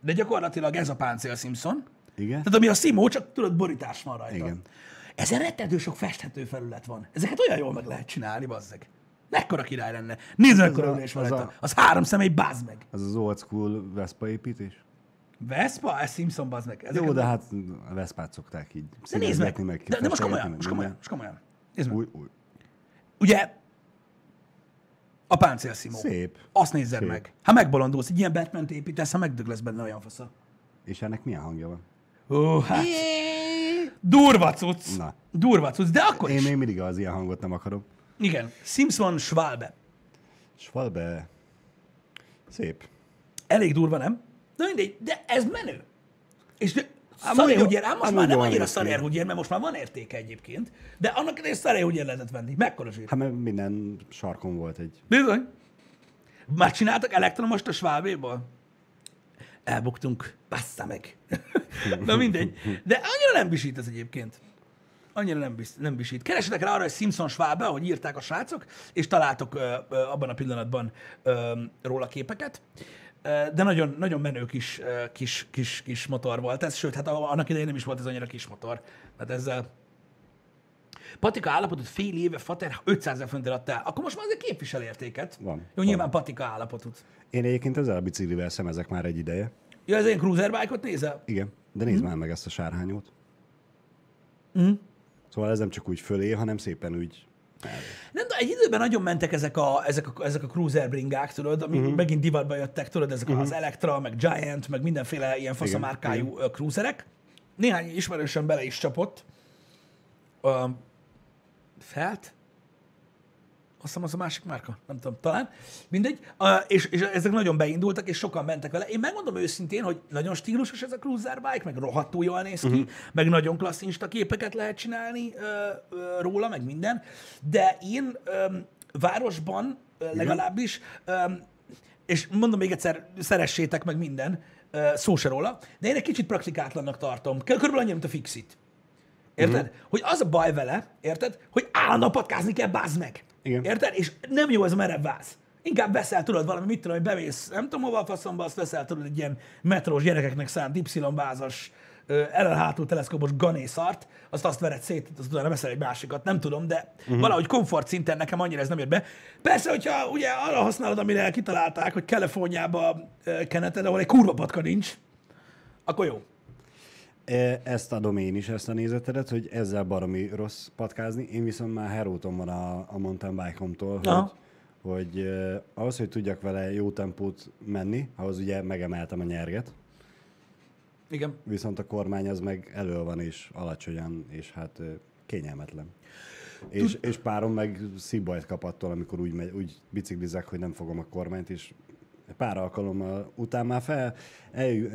de gyakorlatilag ez a páncél Simpson. Igen? Tehát ami a Simó, csak tudod, borítás van rajta. Igen. Ezen rettentő sok festhető felület van. Ezeket olyan jól meg lehet csinálni, bazzeg. Mekkora király lenne. Nézd, mekkora ülés van az a- Az három személy, bazd meg. Az az old school Vespa építés? Vespa? Ez Simpson, bazd meg. Ezeket Jó, de hát a Veszpát szokták így de nézd meg. színezni, De, de most komolyan, meg most komolyan, most komolyan. Nézd meg. Új, új. Ugye, a páncél Simó. Szép. Azt nézzed Szép. meg. Ha megbolondulsz, egy ilyen batman építesz, ha megdög lesz benne olyan fasza. És ennek milyen hangja van? Ó, hát. Durva cucc. Na. Durva cucc, de akkor Én is. még mindig az ilyen hangot nem akarom. Igen. Simpson Schwalbe. Svalbe. Szép. Elég durva, nem? Na mindegy, de ez menő. És de, Ám szaré, úgy- hogy ér, ám most már nem annyira néz ki. szaré, hogy ér, mert most már van értéke egyébként. De annak idején szaré, hogy ér lehetett venni. Mekkora zsír. Hát mert minden sarkon volt egy... Bizony. Már csináltak elektromost a Schwabéból? Elbuktunk. Bassza meg. Na mindegy. De annyira nem bisít ez egyébként. Annyira nem, bis, nem bisít. Keresetek rá arra, hogy Simpson Schwabe, ahogy írták a srácok, és találtok ö, ö, abban a pillanatban ö, róla képeket. De nagyon, nagyon menő kis, kis, kis, kis motor volt ez, sőt, hát annak idején nem is volt ez annyira kis motor. Hát ezzel Patika állapotot fél éve Fater 500 ezer fontért adta el. Akkor most már azért képvisel értéket. Van. Jó, Van. nyilván Patika állapotot. Én egyébként ezzel a biciklivel szemezek már egy ideje. Ja, ez ilyen cruiser bike-ot nézel? Igen. De nézd már meg ezt a sárhányót. Szóval ez nem csak úgy fölé, hanem szépen úgy... Nem, de egy időben nagyon mentek ezek a, ezek a, ezek a cruiser bringák, tudod, amik uh-huh. megint divatba jöttek, tudod, ezek uh-huh. az Electra, meg Giant, meg mindenféle ilyen faszamárkájú igen. cruiserek. Néhány ismerősen bele is csapott. Uh, felt? Hiszem, az a másik márka, nem tudom, talán. Mindegy. Uh, és, és ezek nagyon beindultak, és sokan mentek vele. Én megmondom őszintén, hogy nagyon stílusos ez a cruiser bike, meg rohadtul jól néz ki, uh-huh. meg nagyon klassz insta képeket lehet csinálni uh, uh, róla, meg minden. De én um, városban uh, legalábbis, um, és mondom még egyszer, szeressétek meg minden, uh, szó se róla, de én egy kicsit praktikátlannak tartom. Körülbelül annyi, mint a Fixit. Érted? Uh-huh. Hogy az a baj vele, érted? Hogy állandóan patkázni kell, bázd meg. Igen. Érted? És nem jó ez a merev váz. Inkább veszel, tudod, valami, mit tudom, hogy bemész, nem tudom hova a faszomba, azt veszel, tudod, egy ilyen metrós gyerekeknek szánt Y-vázas, elől hátul teleszkópos ganészart, azt azt vered szét, azt utána veszel egy másikat, nem tudom, de uh-huh. valahogy komfort szinten nekem annyira ez nem jött be. Persze, hogyha ugye arra használod, amire kitalálták, hogy Kaliforniába keneted, ahol egy kurva patka nincs, akkor jó. E, Ezt adom én is, ezt a nézetedet, hogy ezzel baromi rossz patkázni. Én viszont már heróton van a, a mountain bike-omtól, hogy, Aha. hogy eh, ahhoz, hogy tudjak vele jó tempót menni, ahhoz ugye megemeltem a nyerget, Igen. viszont a kormány az meg elő van és alacsonyan, és hát eh, kényelmetlen. És, és párom meg szívbajt kap attól, amikor úgy, megy, úgy biciklizek, hogy nem fogom a kormányt, és pár alkalommal után már fel, el,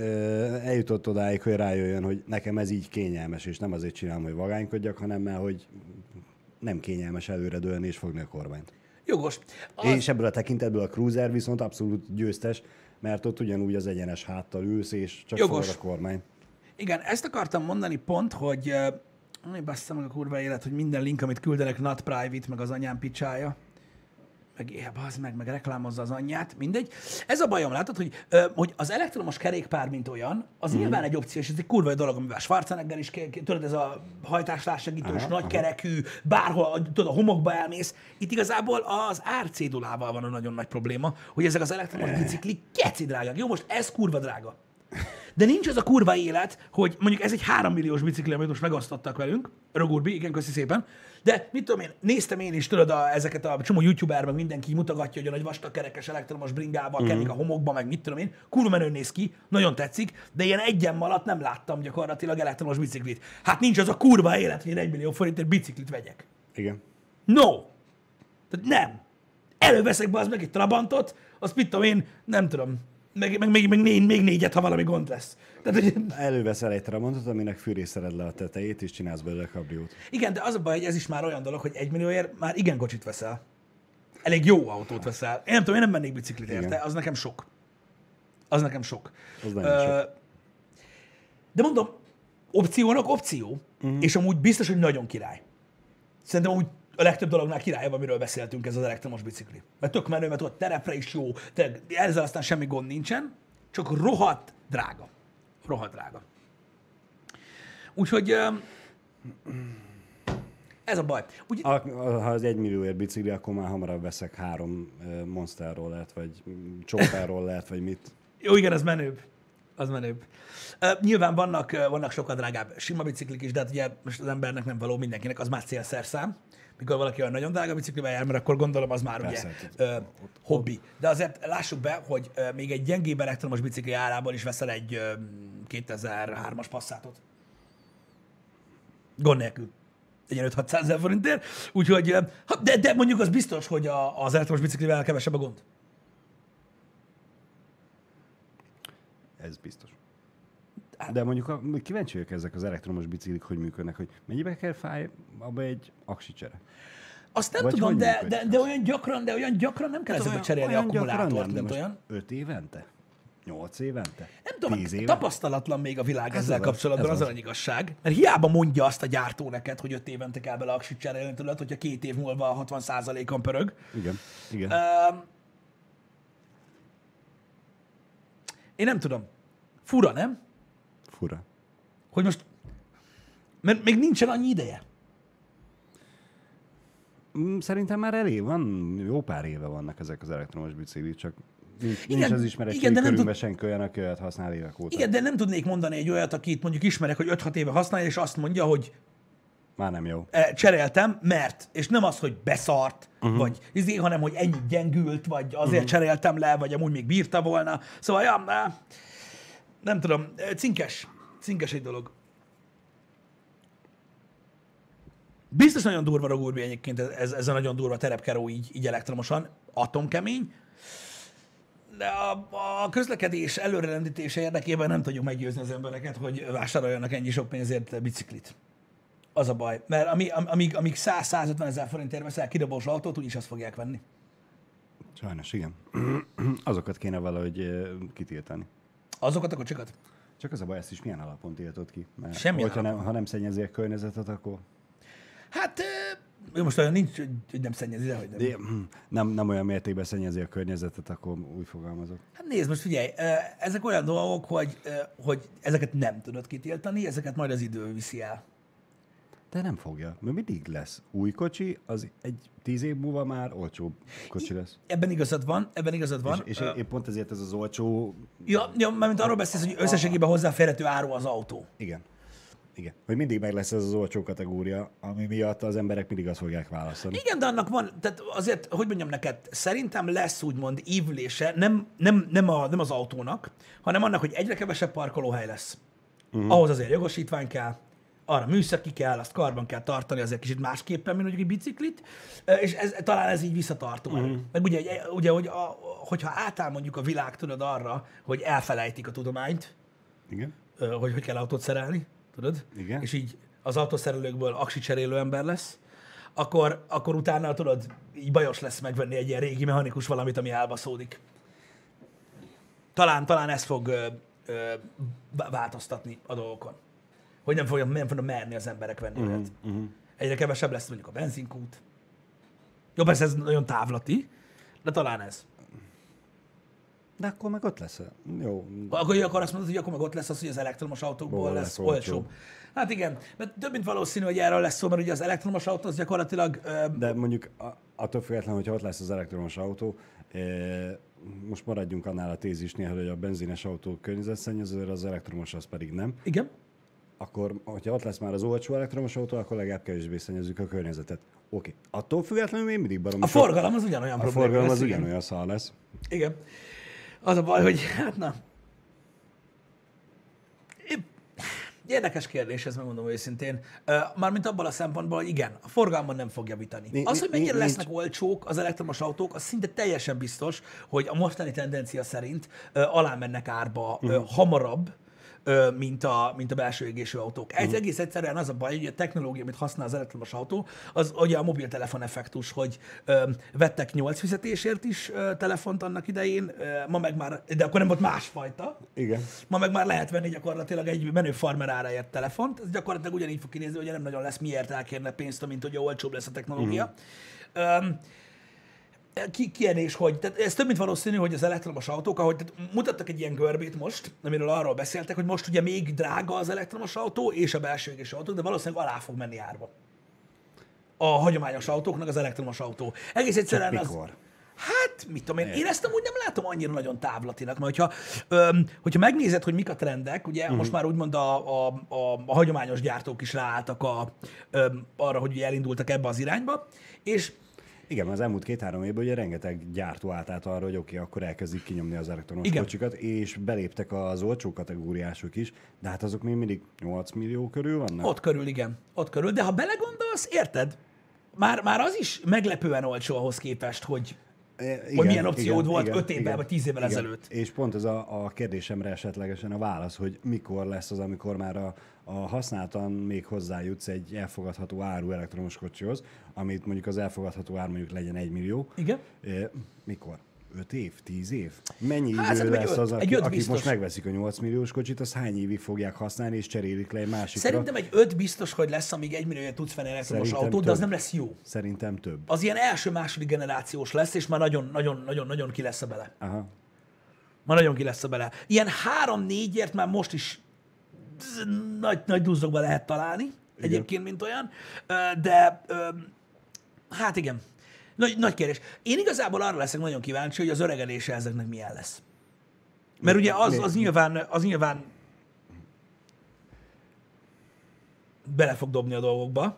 eljutott odáig, hogy rájöjjön, hogy nekem ez így kényelmes, és nem azért csinálom, hogy vagánykodjak, hanem mert hogy nem kényelmes előre dőlni és fogni a kormányt. Jogos. Az... És ebből a tekintetből a cruiser viszont abszolút győztes, mert ott ugyanúgy az egyenes háttal ülsz, és csak Jogos. a kormány. Igen, ezt akartam mondani pont, hogy uh, bassza meg a kurva élet, hogy minden link, amit küldenek, not private, meg az anyám picsája. Meg, ja, bazd meg, meg reklámozza az anyját, mindegy. Ez a bajom, látod, hogy, ö, hogy az elektromos kerékpár, mint olyan, az mm. nyilván egy opció, és ez egy kurva jó dolog, amivel Schwarzenegger is, tudod, ez a hajtáslássegítős, nagy kerekű, bárhol, tudod, a homokba elmész. Itt igazából az árcédulával van a nagyon nagy probléma, hogy ezek az elektromos biciklik keci drágák. Jó, most ez kurva drága. De nincs az a kurva élet, hogy mondjuk ez egy 3 milliós bicikli, amit most megosztottak velünk, Rogurbi, igen, köszi szépen, de mit tudom én, néztem én is, tudod, a, ezeket a csomó youtuber, meg mindenki mutogatja, hogy a nagy vastagkerekes elektromos bringával mm-hmm. kenik a homokba, meg mit tudom én, kurva menő néz ki, nagyon tetszik, de ilyen egyen alatt nem láttam gyakorlatilag elektromos biciklit. Hát nincs az a kurva élet, hogy én egy millió forintért biciklit vegyek. Igen. No! Tehát nem. Előveszek be az meg egy Trabantot, azt mit tudom én, nem tudom, meg, meg, még, még, négy, még négyet, ha valami gond lesz. Tehát, hogy, Előveszel egy tramontot, aminek fűrészeled le a tetejét, és csinálsz belőle kabriót. igen, de az a baj, hogy ez is már olyan dolog, hogy egy millióért már igen kocsit veszel. Elég jó autót veszel. Én nem tudom, én nem mennék biciklit érte, Igen. az nekem sok. Az nekem sok. Az nagyon sok. De mondom, opciónak opció, uh-huh. és amúgy biztos, hogy nagyon király. Szerintem amúgy a legtöbb dolognál királyabb, amiről beszéltünk, ez az elektromos bicikli. Mert tök menő, mert ott terepre is jó, tényleg ezzel aztán semmi gond nincsen, csak rohadt drága. Rohadt drága. Úgyhogy ez a baj. Úgy, A, ha az egy millióért bicikli, akkor már hamarabb veszek három ö, Monster rollert, vagy Chopper rollert, vagy mit. Jó, igen, az menőbb. Az menőbb. Uh, nyilván vannak, vannak sokkal drágább sima biciklik is, de hát ugye most az embernek nem való mindenkinek, az már célszerszám. Mikor valaki olyan nagyon drága biciklivel jár, mert akkor gondolom az már Persze, ugye uh, hobbi. De azért lássuk be, hogy uh, még egy gyengébb elektromos bicikli árából is veszel egy uh, 2003-as passzátot. Gond nélkül. Egy ilyen 5-600 ezer forintért. Úgyhogy, de, de mondjuk az biztos, hogy a, az elektromos biciklivel kevesebb a gond. Ez biztos. De mondjuk a, kíváncsi vagyok ezek az elektromos biciklik, hogy működnek, hogy mennyibe kell fáj abba egy aksicsere? Azt nem Vagy tudom, de, működik de, de, olyan gyakran, de olyan gyakran nem kell ezekbe cserélni akkumulátort, de mint olyan. öt évente? Nyolc évente? Nem tudom, Tíz éve? tapasztalatlan még a világ Ez ezzel az, kapcsolatban, ez az, az. az igazság. Mert hiába mondja azt a gyártó neked, hogy öt évente kell bele aksit cserélni, tudod, hogyha két év múlva 60%-on pörög. Igen, igen. Öm, én nem tudom. Fura, nem? Fura. Hogy most... Mert még nincsen annyi ideje. Mm, Szerintem már elég van, jó pár éve vannak ezek az elektromos biciklik, csak nincs, Igen, nincs az ismeretség igen, de nem körünkben senki olyan, aki olyat használ évek óta. Igen, de nem tudnék mondani egy olyat, akit mondjuk ismerek, hogy 5-6 éve használja, és azt mondja, hogy Már nem jó. eh, cseréltem, mert, és nem az, hogy beszart, uh-huh. vagy izé, hanem, hogy ennyit gyengült, vagy azért uh-huh. cseréltem le, vagy amúgy még bírta volna. Szóval, ja, nem tudom, cinkes, cinkes egy dolog. Biztos nagyon durva ragurbi egyébként ez, ez, a nagyon durva terepkeró így, így elektromosan, atomkemény, de a, a közlekedés előrelendítése érdekében nem tudjuk meggyőzni az embereket, hogy vásároljanak ennyi sok pénzért biciklit. Az a baj. Mert ami, am- amíg, amíg 100-150 ezer forintért veszel kidobós autót, úgyis azt fogják venni. Sajnos, igen. Azokat kéne valahogy kitiltani. Azokat a kocsikat? Csak az a baj, ezt is milyen alapon tiltott ki? Mert Semmilyen hogyha nem, ha nem szennyezi a környezetet, akkor Hát, jó, most olyan nincs, hogy nem szennyezi, de hogy nem. de, hm, nem, nem olyan mértékben szennyezi a környezetet, akkor úgy fogalmazok. Hát nézd, most figyelj, ezek olyan dolgok, hogy, hogy ezeket nem tudod kitiltani, ezeket majd az idő viszi el. De nem fogja, mert mindig lesz új kocsi, az egy tíz év múlva már olcsóbb kocsi lesz. Ebben igazad van, ebben igazad van. És, és Ö, épp pont ezért ez az olcsó, Ja, ja mármint arról beszélsz, hogy összességében hozzáférhető áru az autó. igen, igen, hogy mindig meg lesz ez az olcsó kategória, ami miatt az emberek mindig azt fogják választani. Igen, de annak van, tehát azért, hogy mondjam neked, szerintem lesz úgymond ívülése, nem, nem, nem, a, nem az autónak, hanem annak, hogy egyre kevesebb parkolóhely lesz. Uh-huh. Ahhoz azért jogosítvány kell, arra műszaki kell, azt karban kell tartani, azért kicsit másképpen, mint mondjuk egy biciklit, és ez, talán ez így visszatartó. Uh-huh. Meg ugye, ugye hogy a, hogyha átáll mondjuk a világ, tudod arra, hogy elfelejtik a tudományt, Igen? hogy hogy kell autót szerelni, tudod? Igen. És így az autószerelőkből aksi cserélő ember lesz, akkor, akkor utána tudod, így bajos lesz megvenni egy ilyen régi mechanikus valamit, ami elbaszódik. Talán, talán ez fog ö, ö, vá- változtatni a dolgokon. Hogy nem fogja, nem fogja merni az emberek venni uh-huh, olyat. Uh-huh. Egyre kevesebb lesz mondjuk a benzinkút. Jó, persze ez nagyon távlati, de talán ez. De akkor meg ott lesz. Jó, Akkor, akkor azt mondod, hogy akkor meg ott lesz az, hogy az elektromos autókból Ból lesz lesz olcsóbb. Hát igen, mert több mint valószínű, hogy erről lesz szó, mert ugye az elektromos autó az gyakorlatilag ö, De mondjuk attól függetlenül, hogyha ott lesz az elektromos autó, most maradjunk annál a tézisnél, hogy a benzines autó környezetszennyező, az elektromos az pedig nem. igen, Akkor, hogyha ott lesz már az olcsó elektromos autó, akkor legalább kevésbé szennyezzük a környezetet. Oké. Attól függetlenül még mindig baromi a sok- forgalom az ugyanolyan a probléma forgalom lesz, az igen. ugyanolyan szar lesz. Igen. Az a baj, hogy hát na. Érdekes kérdés, ez megmondom őszintén. Mármint abban a szempontból, hogy igen, a forgalman nem fogja javítani. Ni- Az, hogy mennyire nincs- lesznek olcsók az elektromos autók, az szinte teljesen biztos, hogy a mostani tendencia szerint alá mennek árba Mhm. hamarabb, mint a, mint a belső égésű autók. Mhm. Ez egész egyszerűen az a baj, hogy a technológia, amit használ az elektromos autó, az ugye a mobiltelefon effektus, hogy ö, vettek 8 fizetésért is ö, telefont annak idején, ö, ma meg már, de akkor nem volt másfajta, Igen. Ma meg már lehet venni gyakorlatilag egy menő farmer áráért telefont. Ez gyakorlatilag ugyanígy fog kinézni, hogy nem nagyon lesz miért elkérne pénzt, mint hogy olcsóbb lesz a technológia. Mm. Um, ki, kérdés, hogy tehát ez több mint valószínű, hogy az elektromos autók, ahogy tehát mutattak egy ilyen görbét most, amiről arról beszéltek, hogy most ugye még drága az elektromos autó és a belső égésű autó, de valószínűleg alá fog menni árba. A hagyományos autóknak az elektromos autó. Egész egyszerűen az, Mikor? Hát, mit tudom én, én ezt amúgy nem látom annyira nagyon távlatinak, mert hogyha, öm, hogyha megnézed, hogy mik a trendek, ugye uh-huh. most már úgymond a, a, a, a hagyományos gyártók is ráálltak a, öm, arra, hogy elindultak ebbe az irányba, és Igen, az elmúlt két-három évben ugye rengeteg gyártó állt át arra, hogy oké, okay, akkor elkezdik kinyomni az elektromos Igen. Igen. kocsikat, és beléptek az olcsó kategóriások is, de hát azok még mindig 8 millió körül vannak. ott körül, igen, ott körül, de ha belegondolsz, érted? Már, már az is meglepően olcsó ahhoz képest, hogy E, hogy milyen opciód volt öt évvel vagy tíz évvel igen. ezelőtt. És pont ez a, a kérdésemre esetlegesen a válasz, hogy mikor lesz az, amikor már a, a használtan még hozzájutsz egy elfogadható áru elektromos kocsihoz, amit mondjuk az elfogadható ár mondjuk legyen egy millió. Igen. E, mikor? 5 év? 10 év? Mennyi Hát, idő lesz öt- az, aki, biztos. most megveszik a 8 milliós kocsit, az hány évig fogják használni, és cserélik le egy másikra? Szerintem egy öt biztos, hogy lesz, amíg egy millióért tudsz venni elektromos Szerintem autót, de az több. nem lesz jó. Szerintem több. Az ilyen első-második generációs lesz, és már nagyon-nagyon-nagyon ki lesz a bele. Aha. Ma nagyon ki lesz a bele. Ilyen három-négyért már most is nagy, nagy duzzogba lehet találni, egyébként, mint olyan, de hát igen, nagy, nagy kérdés. Én igazából arra leszek nagyon kíváncsi, hogy az öregedése ezeknek milyen lesz. Mert ugye az, az nyilván, az nyilván bele fog dobni a dolgokba.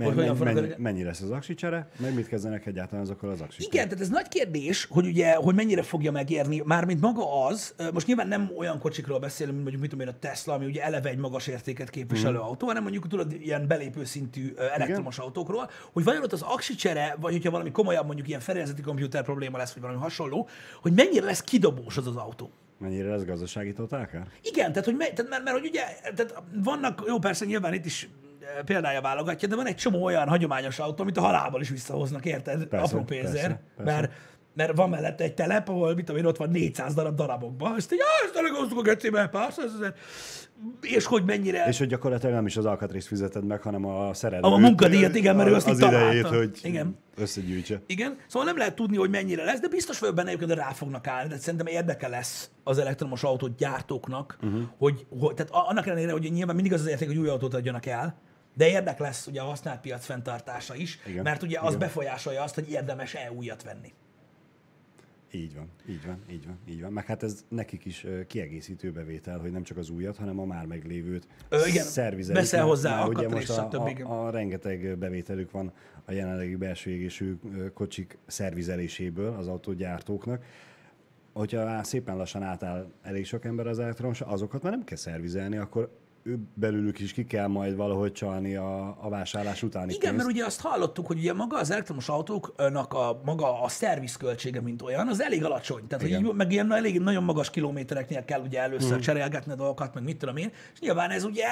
Men, Hogy men, fognak mennyi, lesz az aksicsere, meg mit kezdenek egyáltalán azokkal az aksicsere? Igen, tehát ez nagy kérdés, hogy ugye, hogy mennyire fogja megérni, mármint maga az, most nyilván nem olyan kocsikról beszélünk, mint mondjuk mit tudom én, a Tesla, ami ugye eleve egy magas értéket képviselő Mhm. autó, hanem mondjuk tudod, ilyen belépő szintű elektromos autókról, hogy vajon ott az aksicsere, vagy hogyha valami komolyabb, mondjuk ilyen fedélzeti komputer probléma lesz, vagy valami hasonló, hogy mennyire lesz kidobós az az autó. Mennyire lesz gazdasági totálkár? Igen, tehát, hogy me, tehát mert, mert, hogy ugye, tehát vannak, jó persze nyilván itt is példája válogatja, de van egy csomó olyan hagyományos autó, amit a halálból is visszahoznak, érted? Persze, Apró pénzért. persze, persze. Mert, mert van mellette egy telep, ahol mit tudom én, ott van 400 darab darabokba, ezt így, ah, ezt elegoztuk a gecibe, pár százezer. És hogy mennyire... És hogy gyakorlatilag nem is az alkatrészt fizeted meg, hanem a szerelő. A munkadíjat, igen, mert ő azt az idejét, hogy Igen. összegyűjtse. Igen, szóval nem lehet tudni, hogy mennyire lesz, de biztos vagyok benne hogy rá fognak állni. Tehát szerintem érdeke lesz az elektromos autót gyártóknak, Mhm. uh-huh. hogy, hogy, tehát annak ellenére, hogy nyilván mindig az az érték, hogy új autót adjanak el, de érdek lesz ugye a használt piac fenntartása is, Igen, mert ugye az igen. befolyásolja azt, hogy érdemes-e újat venni. Így van, így van, így van, így van. Meg hát ez nekik is kiegészítő bevétel, hogy nem csak az újat, hanem a már meglévőt Ö, igen, szervizelik. Mert- hozzá mert ugye most a, a, a, rengeteg bevételük van a jelenlegi belső égésű kocsik szervizeléséből az autógyártóknak. Hogyha szépen lassan átáll elég sok ember az elektromos, azokat már nem kell szervizelni, akkor ő belőlük is ki kell majd valahogy csalni a, a vásárlás utáni Igen, pénzt. mert ugye azt hallottuk, hogy ugye maga az elektromos autóknak a maga a szervizköltsége, mint olyan, az elég alacsony. Tehát, hogy Igen. így, meg ilyen elég nagyon magas kilométereknél kell ugye először Mhm. cserélgetni a dolgokat, meg mit tudom én, és nyilván ez ugye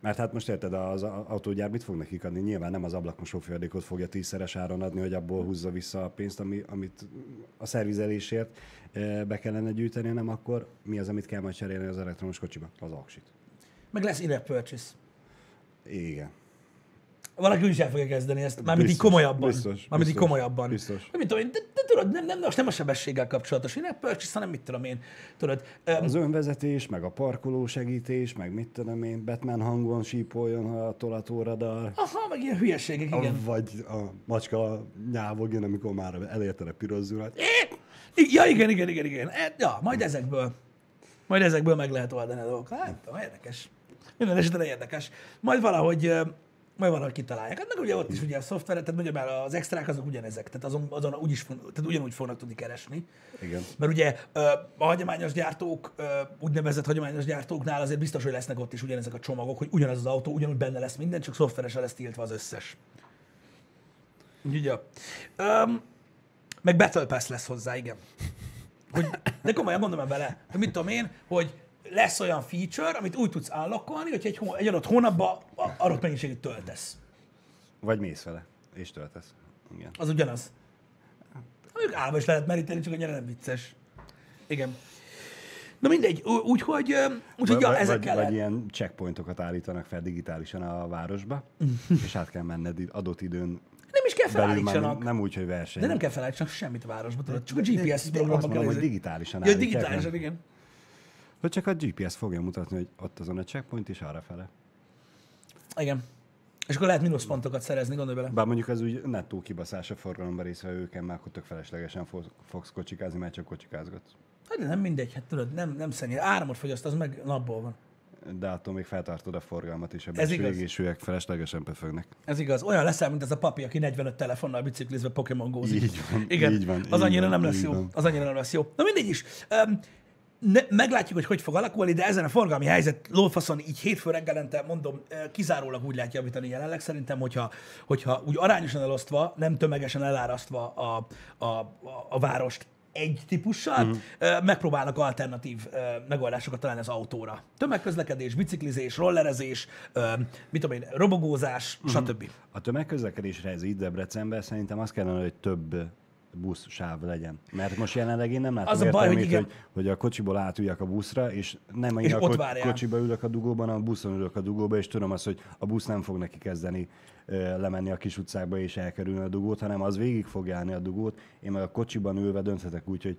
Mert hát most érted, az autógyár mit fog nekik adni? Nyilván nem az ablakmosó folyadékot fogja tízszeres áron adni, hogy abból húzza vissza a pénzt, ami, amit a szervizelésért eh, be kellene gyűjteni, hanem akkor mi az, amit kell majd cserélni az elektromos kocsiba? Az aksit. Meg lesz in purchase. Igen. Valaki is el fogja kezdeni ezt, mármint így komolyabban. biztos, mármint így komolyabban. biztos. Mit tudom én, de, de, tudod, nem, nem, most nem a sebességgel kapcsolatos in purchase, hanem mit tudom én, tudod. Um, Az önvezetés, meg a parkoló segítés, meg mit tudom én, Batman hangon sípoljon, a tolatóradar. aha, meg ilyen hülyeségek, igen. Vagy a macska nyávogjon, amikor már elérted a piros zúrát. Ja, igen, igen, igen, igen. E, Ja, majd ezekből, majd ezekből meg lehet oldani a dolgokat. Hát, érdekes. Minden esetre érdekes. Majd valahogy, Majd valahogy kitalálják. Hát meg ugye ott is ugye a szoftveret, tehát ugye már az extrák azok ugyanezek, tehát azon, azon úgy is, tehát ugyanúgy fognak tudni keresni. Igen. Mert ugye a hagyományos gyártók, úgynevezett hagyományos gyártóknál azért biztos, hogy lesznek ott is ugyanezek a csomagok, hogy ugyanaz az autó, ugyanúgy benne lesz minden, csak szoftveresen lesz tiltva az összes. Úgyhogy, ja. Öm, meg Battle Pass lesz hozzá, igen. Hogy, de komolyan gondolom bele, hogy mit tudom én, hogy lesz olyan feature, amit úgy tudsz állokkolni, hogy egy, hó- egy adott hónapban a- adott mennyiségét töltesz. Vagy mész vele, és töltesz. Igen. Az ugyanaz. Mondjuk állva is lehet meríteni, csak annyira nem vicces. Igen. Na mindegy, úgyhogy, ö, úgyhogy ja, vagy, ezekkel vagy lehet. ilyen checkpointokat állítanak fel digitálisan a városba, és át kell menned adott időn Nem is kell nem, felállítsanak. nem úgy, hogy verseny. De nem kell felállítsanak semmit a városba, tudod. Csak a GPS azt programban kell mondom, hogy digitálisan Ja, digitálisan, igen. Hogy csak a GPS fogja mutatni, hogy ott azon a checkpoint is arra fele. Igen. És akkor lehet mínuszpontokat szerezni, gondolj bele. Bár mondjuk az úgy nettó kibaszás a forgalomba részvevőken, már akkor tök feleslegesen fo- fogsz kocsikázni, mert csak kocsikázgatsz. Hát de nem mindegy, hát tudod, nem, nem szennyel. Áramot fogyaszt, az meg napból van. De attól még feltartod a forgalmat is, a Ez belső igaz. égésűek feleslegesen pöfögnek. Ez igaz. Olyan leszel, mint ez a papi, aki 45 telefonnal biciklizve Pokémon gózik. Így van, Igen, így van, az annyira van, nem lesz jó. van. Az annyira nem lesz jó. Na mindegy is. Um, ne, meglátjuk, hogy hogy fog alakulni, de ezen a forgalmi helyzet lófaszon így hétfő reggelente, mondom, kizárólag úgy lehet javítani jelenleg. Szerintem, hogyha, hogyha úgy arányosan elosztva, nem tömegesen elárasztva a, a, a, a várost egy típussal, uh-huh. megpróbálnak alternatív megoldásokat találni az autóra. Tömegközlekedés, biciklizés, rollerezés, mit tudom én, robogózás, uh-huh. stb. A tömegközlekedésre ez itt Debrecenben szerintem az kellene, hogy több busz sáv legyen. Mert most jelenleg én nem látom Az a baj, hogy igen. hogy, hogy a kocsiból átüljek a buszra, és nem És én a ko- várjál. kocsiba ülök a dugóban, hanem a buszon ülök a dugóba, és tudom azt, hogy a busz nem fog neki kezdeni ö, lemenni a kis utcákba és elkerülni a dugót, hanem az végig fog járni a dugót. Én meg a kocsiban ülve dönthetek úgy, hogy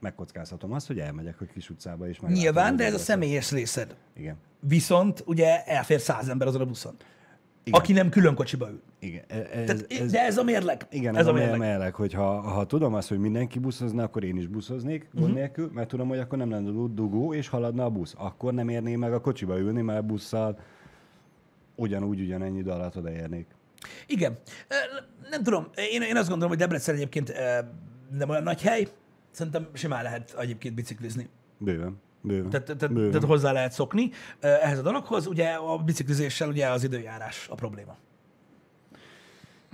megkockázhatom azt, hogy elmegyek a kis utcába és Nyilván, de ez a személyes részed. Igen. Viszont ugye elfér száz ember azon a buszon. Igen. Aki nem külön kocsiba ül. Igen. E- Ez, Tehát, ez, de ez a mérleg. Igen, ez, ez a mérleg. mérleg, hogy ha, ha tudom azt, hogy mindenki buszozna, akkor én is buszoznék gond uh-huh. nélkül, mert tudom, hogy akkor nem lenne du- dugó, és haladna a busz. Akkor nem érné meg a kocsiba ülni, mert busszal ugyanúgy ugyanennyi idő alatt odaérnék. Igen. Nem tudom, én, én azt gondolom, hogy Debrecen egyébként nem olyan nagy hely. Szerintem simán lehet egyébként biciklizni. Bőven. Bőven. Tehát, tehát, Bőven. tehát hozzá lehet szokni ehhez a dologhoz. Ugye a biciklizéssel ugye az időjárás a probléma.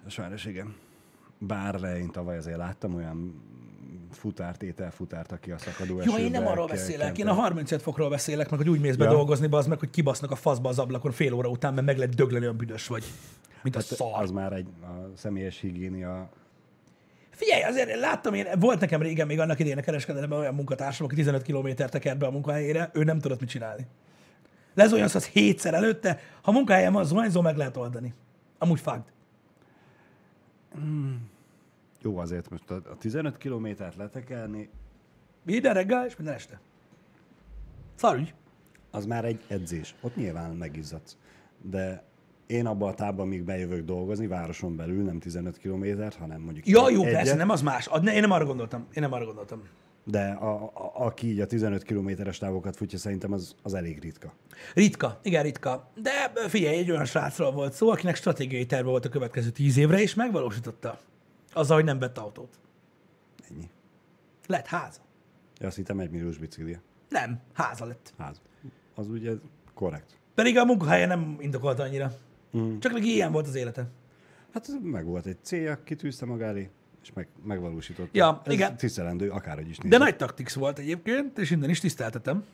Sajnos igen. Bár én tavaly azért láttam olyan futárt, ételfutárt, aki a szakadó Jó, én nem arról beszélek, én a 35 fokról beszélek, meg hogy úgy mész be Ja. dolgozni, az meg, hogy kibasznak a faszba az ablakon fél óra után, mert meg lehet dögleni, olyan büdös vagy. Mint a Hát szar. az már egy a személyes higiénia. Figyelj, azért láttam én, volt nekem régen még annak idején a kereskedelemben olyan munkatársam, aki 15 km tekert be a munkahelyére, ő nem tudott mit csinálni. Lezuhansz az hétszer előtte, ha munkahelyen van zuhanyzó, meg lehet oldani. Amúgy fakt. Jó, azért most a, a 15 kilométert letekelni, Minden reggel és minden este. Szarügy. az már egy edzés. Ott nyilván megizzadsz. De én abban a távban, amíg bejövök dolgozni, városon belül, nem 15 kilométert, hanem mondjuk Ja, jó, egyet, persze, nem az más. Én nem arra gondoltam. Én nem arra gondoltam. De a, a, aki így a 15 kilométeres távokat futja, szerintem az, az elég ritka. Ritka, igen, ritka. De figyelj, egy olyan srácról volt szó, akinek stratégiai terve volt a következő tíz évre, és megvalósította. Azzal, hogy nem vett autót. Ennyi. Lett háza. Ja, azt hittem egy milliós biciklije. Nem, háza lett. Ház. Az ugye korrekt. Pedig a munkahelye nem indokolta annyira. Mm. Csak neki ilyen volt az élete. Hát meg volt egy célja, kitűzte maga elé, és meg, megvalósította. Ja, ez igen. tisztelendő, akárhogy is De nézzük. nagy taktix volt egyébként, és innen is tiszteltetem.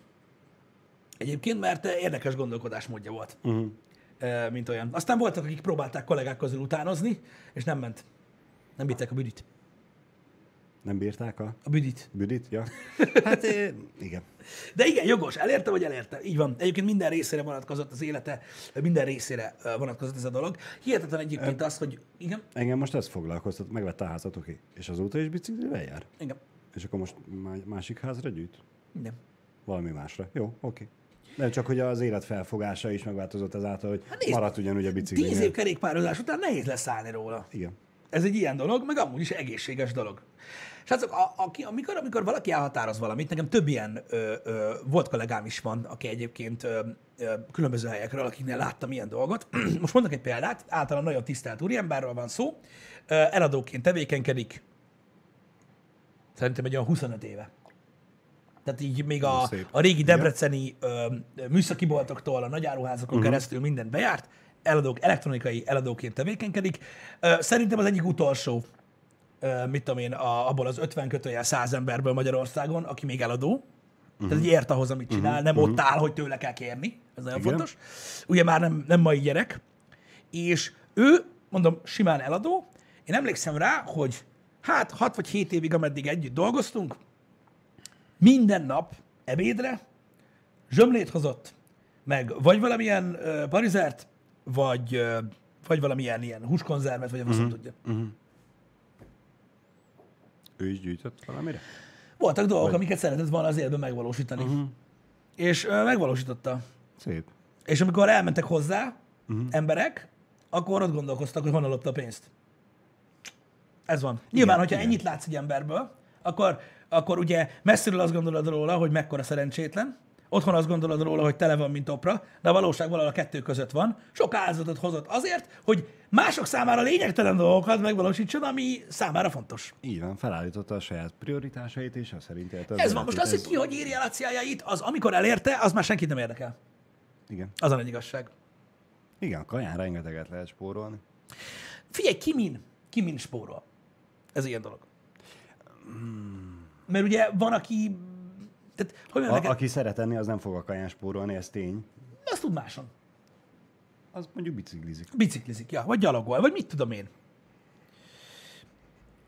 Egyébként, mert érdekes gondolkodásmódja volt, Uh-huh. mint olyan. Aztán voltak, akik próbálták kollégák közül utánozni, és nem ment. Nem bírták a büdit. Nem bírták a A büdit. büdit? Ja. Hát igen. De igen, jogos, elérte vagy elérte. Így van. Egyébként minden részére vonatkozott az élete, minden részére vonatkozott ez a dolog. Hihetetlen egyébként az, hogy igen, Engem most ez foglalkoztat, megvette a házat, oké. És azóta is biciklivel jár? igen, És akkor most má- másik házra gyűjt? igen. Valami másra. Jó, oké. Nem csak, hogy az élet felfogása is megváltozott ezáltal, hogy Hát nézd, maradt ugyanúgy a bicikli. Tíz év kerékpározás után nehéz leszállni róla. Igen. Ez egy ilyen dolog, meg amúgy is egészséges dolog. Srácok, a, a, amikor, amikor valaki elhatároz valamit, nekem több ilyen ö, ö, volt kollégám is van, aki egyébként ö, ö, különböző helyekről, akiknél láttam ilyen dolgot. Most mondok egy példát, általán nagyon tisztelt úriemberről van szó, ö, eladóként tevékenykedik, szerintem egy olyan 25 éve. Tehát így még a, a régi debreceni ö, műszaki boltoktól, a nagyáruházakon uh-huh. keresztül mindent bejárt, eladók, elektronikai eladóként tevékenykedik. Ö, szerintem az egyik utolsó, mit tudom én, a, abból az 50 kötőjel 100 emberből Magyarországon, aki még eladó. Uh-huh. Tehát így ért ahhoz, amit csinál, nem uh-huh. ott áll, hogy tőle kell kérni. Ez nagyon Igen. fontos. Ugye már nem, nem mai gyerek. És ő, mondom, simán eladó. Én emlékszem rá, hogy hát 6 vagy 7 évig, ameddig együtt dolgoztunk, minden nap ebédre zsömlét hozott, meg vagy valamilyen ö, parizert, vagy, ö, vagy valamilyen ilyen húskonzervet, vagy faszom tudja. Ő is gyűjtött valamire? Voltak dolgok, amiket szeretett volna az életben megvalósítani. Uh-huh. És ö, megvalósította. Szép. És amikor elmentek hozzá uh-huh. emberek, akkor ott gondolkoztak, hogy honnan lopta a pénzt. Ez van. Nyilván, hogyha igen. ennyit látsz egy emberből, akkor, akkor ugye messziről azt gondolod róla, hogy mekkora szerencsétlen, otthon azt gondolod róla, hogy tele van, mint opra, de a valóság valahol a kettő között van. Sok áldozatot hozott azért, hogy mások számára lényegtelen dolgokat megvalósítson, ami számára fontos. Így van, felállította a saját prioritásait, és azt szerint élte az Ez van. Most az, hogy ki hogy írja a céljait, az amikor elérte, az már senkit nem érdekel. Igen. Az a nagy igazság. Igen, a kaján rengeteget lehet spórolni. Figyelj, ki min, ki min spórol. Ez ilyen dolog. Mert ugye van, aki... Tehát, hogy A, neked, aki szeret enni, az nem fog a kaján spórolni, ez tény. azt tud máson. Az mondjuk biciklizik. Biciklizik, ja, vagy gyalogol, vagy mit tudom én.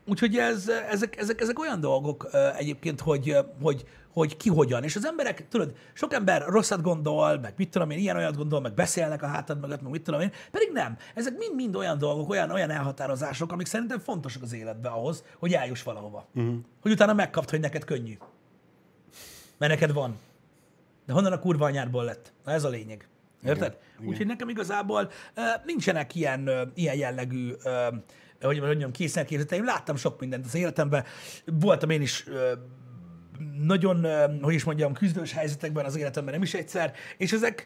Úgyhogy ez, ezek, ezek, ezek olyan dolgok egyébként, hogy, hogy, hogy ki hogyan. És az emberek, tudod, sok ember rosszat gondol, meg mit tudom én, ilyen olyat gondol, meg beszélnek a hátad mögött, meg mit tudom én, pedig nem. Ezek mind-mind olyan dolgok, olyan, olyan elhatározások, amik szerintem fontosak az életben ahhoz, hogy eljuss valahova. Uh-huh. Hogy utána megkapd, hogy neked könnyű. Mert neked van. De honnan a kurva anyádból lett? Na ez a lényeg. Érted? Úgyhogy nekem igazából uh, nincsenek ilyen, uh, ilyen jellegű, uh, hogy mondjam, készenkészleteim. Láttam sok mindent az életemben. Voltam én is uh, nagyon, uh, hogy is mondjam, küzdős helyzetekben az életemben nem is egyszer, és ezek,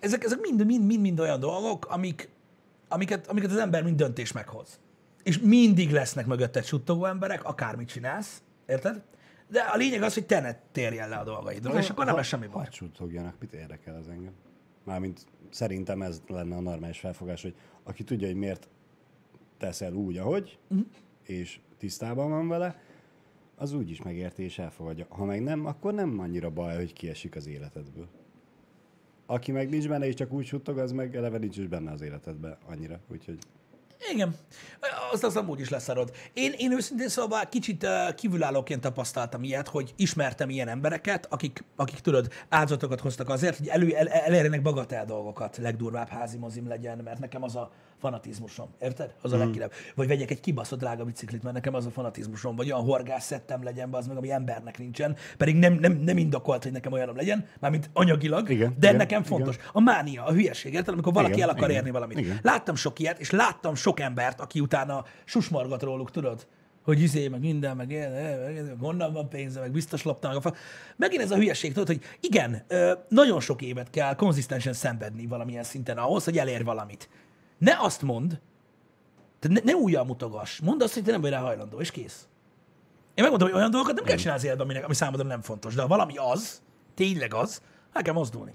ezek, ezek mind, mind, mind, mind olyan dolgok, amik, amiket, amiket az ember mind döntés meghoz. És mindig lesznek mögötted suttogó emberek, akármit csinálsz, érted? De a lényeg az, hogy te ne térjen le a dolgaidról, és akkor nem lesz semmi baj. Hadd suttogjanak, mit érdekel az engem? Mármint szerintem ez lenne a normális felfogás, hogy aki tudja, hogy miért teszel úgy, ahogy, uh-huh. és tisztában van vele, az úgy is megérti és elfogadja. Ha meg nem, akkor nem annyira baj, hogy kiesik az életedből. Aki meg nincs benne, és csak úgy suttog, az meg eleve nincs is benne az életedben annyira. Úgyhogy Igen. Azt az amúgy is leszarod. Én, én őszintén szóval kicsit uh, kívülállóként tapasztaltam ilyet, hogy ismertem ilyen embereket, akik, akik tudod, áldozatokat hoztak azért, hogy elő, el, elérjenek bagatel dolgokat, legdurvább házi mozim legyen, mert nekem az a fanatizmusom. Érted? Az a legkirebb. Vagy vegyek egy kibaszott drága biciklit, mert nekem az a fanatizmusom. Vagy olyan horgász szettem legyen, az meg, ami embernek nincsen. Pedig nem, nem, nem indokolt, hogy nekem olyanom legyen, mármint anyagilag, Igen, de igen, nekem igen. fontos. A mánia, a hülyeség, érted? Amikor valaki Igen, el akar igen, érni valamit. igen. Láttam sok ilyet, és láttam sok embert, aki utána susmargat róluk, tudod? Hogy izé, meg minden, meg, ilyen, meg, meg honnan van pénze, meg biztos lopta meg a fa. Megint ez a hülyeség, tudod, hogy igen, nagyon sok évet kell konzisztensen szenvedni valamilyen szinten ahhoz, hogy elér valamit. Ne azt mond, tehát ne, ne újjal mutogass, mondd azt, hogy te nem vagy rá hajlandó, és kész. Én megmondom, hogy olyan dolgokat nem kell csinálni az életben, aminek- ami számodra nem fontos, de ha valami az, tényleg az, el kell mozdulni.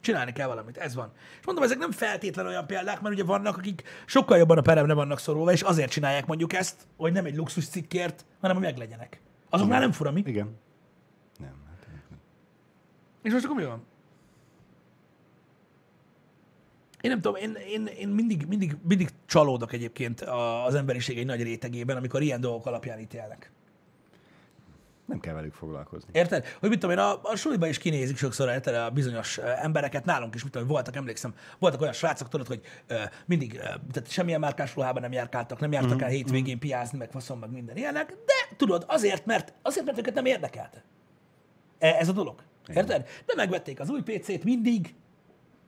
Csinálni kell valamit, ez van. És mondom, ezek nem feltétlen olyan példák, mert ugye vannak, akik sokkal jobban a peremre vannak szorulva, és azért csinálják mondjuk ezt, hogy nem egy luxus cikkért, hanem hogy meglegyenek. Azoknál nem fura mi. igen. Nem, hát nem. És most akkor mi van? Én nem tudom, én, én, én mindig, mindig, mindig csalódok egyébként az emberiség egy nagy rétegében, amikor ilyen dolgok alapján ítélnek. nem kell velük foglalkozni. Érted? Hogy mit tudom én, a, a suliba is kinézik sokszor érted, a bizonyos embereket, nálunk is, mit tudom, voltak, emlékszem, voltak olyan srácok, tudod, hogy ö, mindig, ö, tehát semmilyen márkás ruhában nem járkáltak, nem jártak el hétvégén piázni, meg faszom, meg minden ilyenek, de tudod, azért, mert, azért, mert őket nem érdekelte. E- Ez a dolog. Érted? De megvették az új PC-t mindig,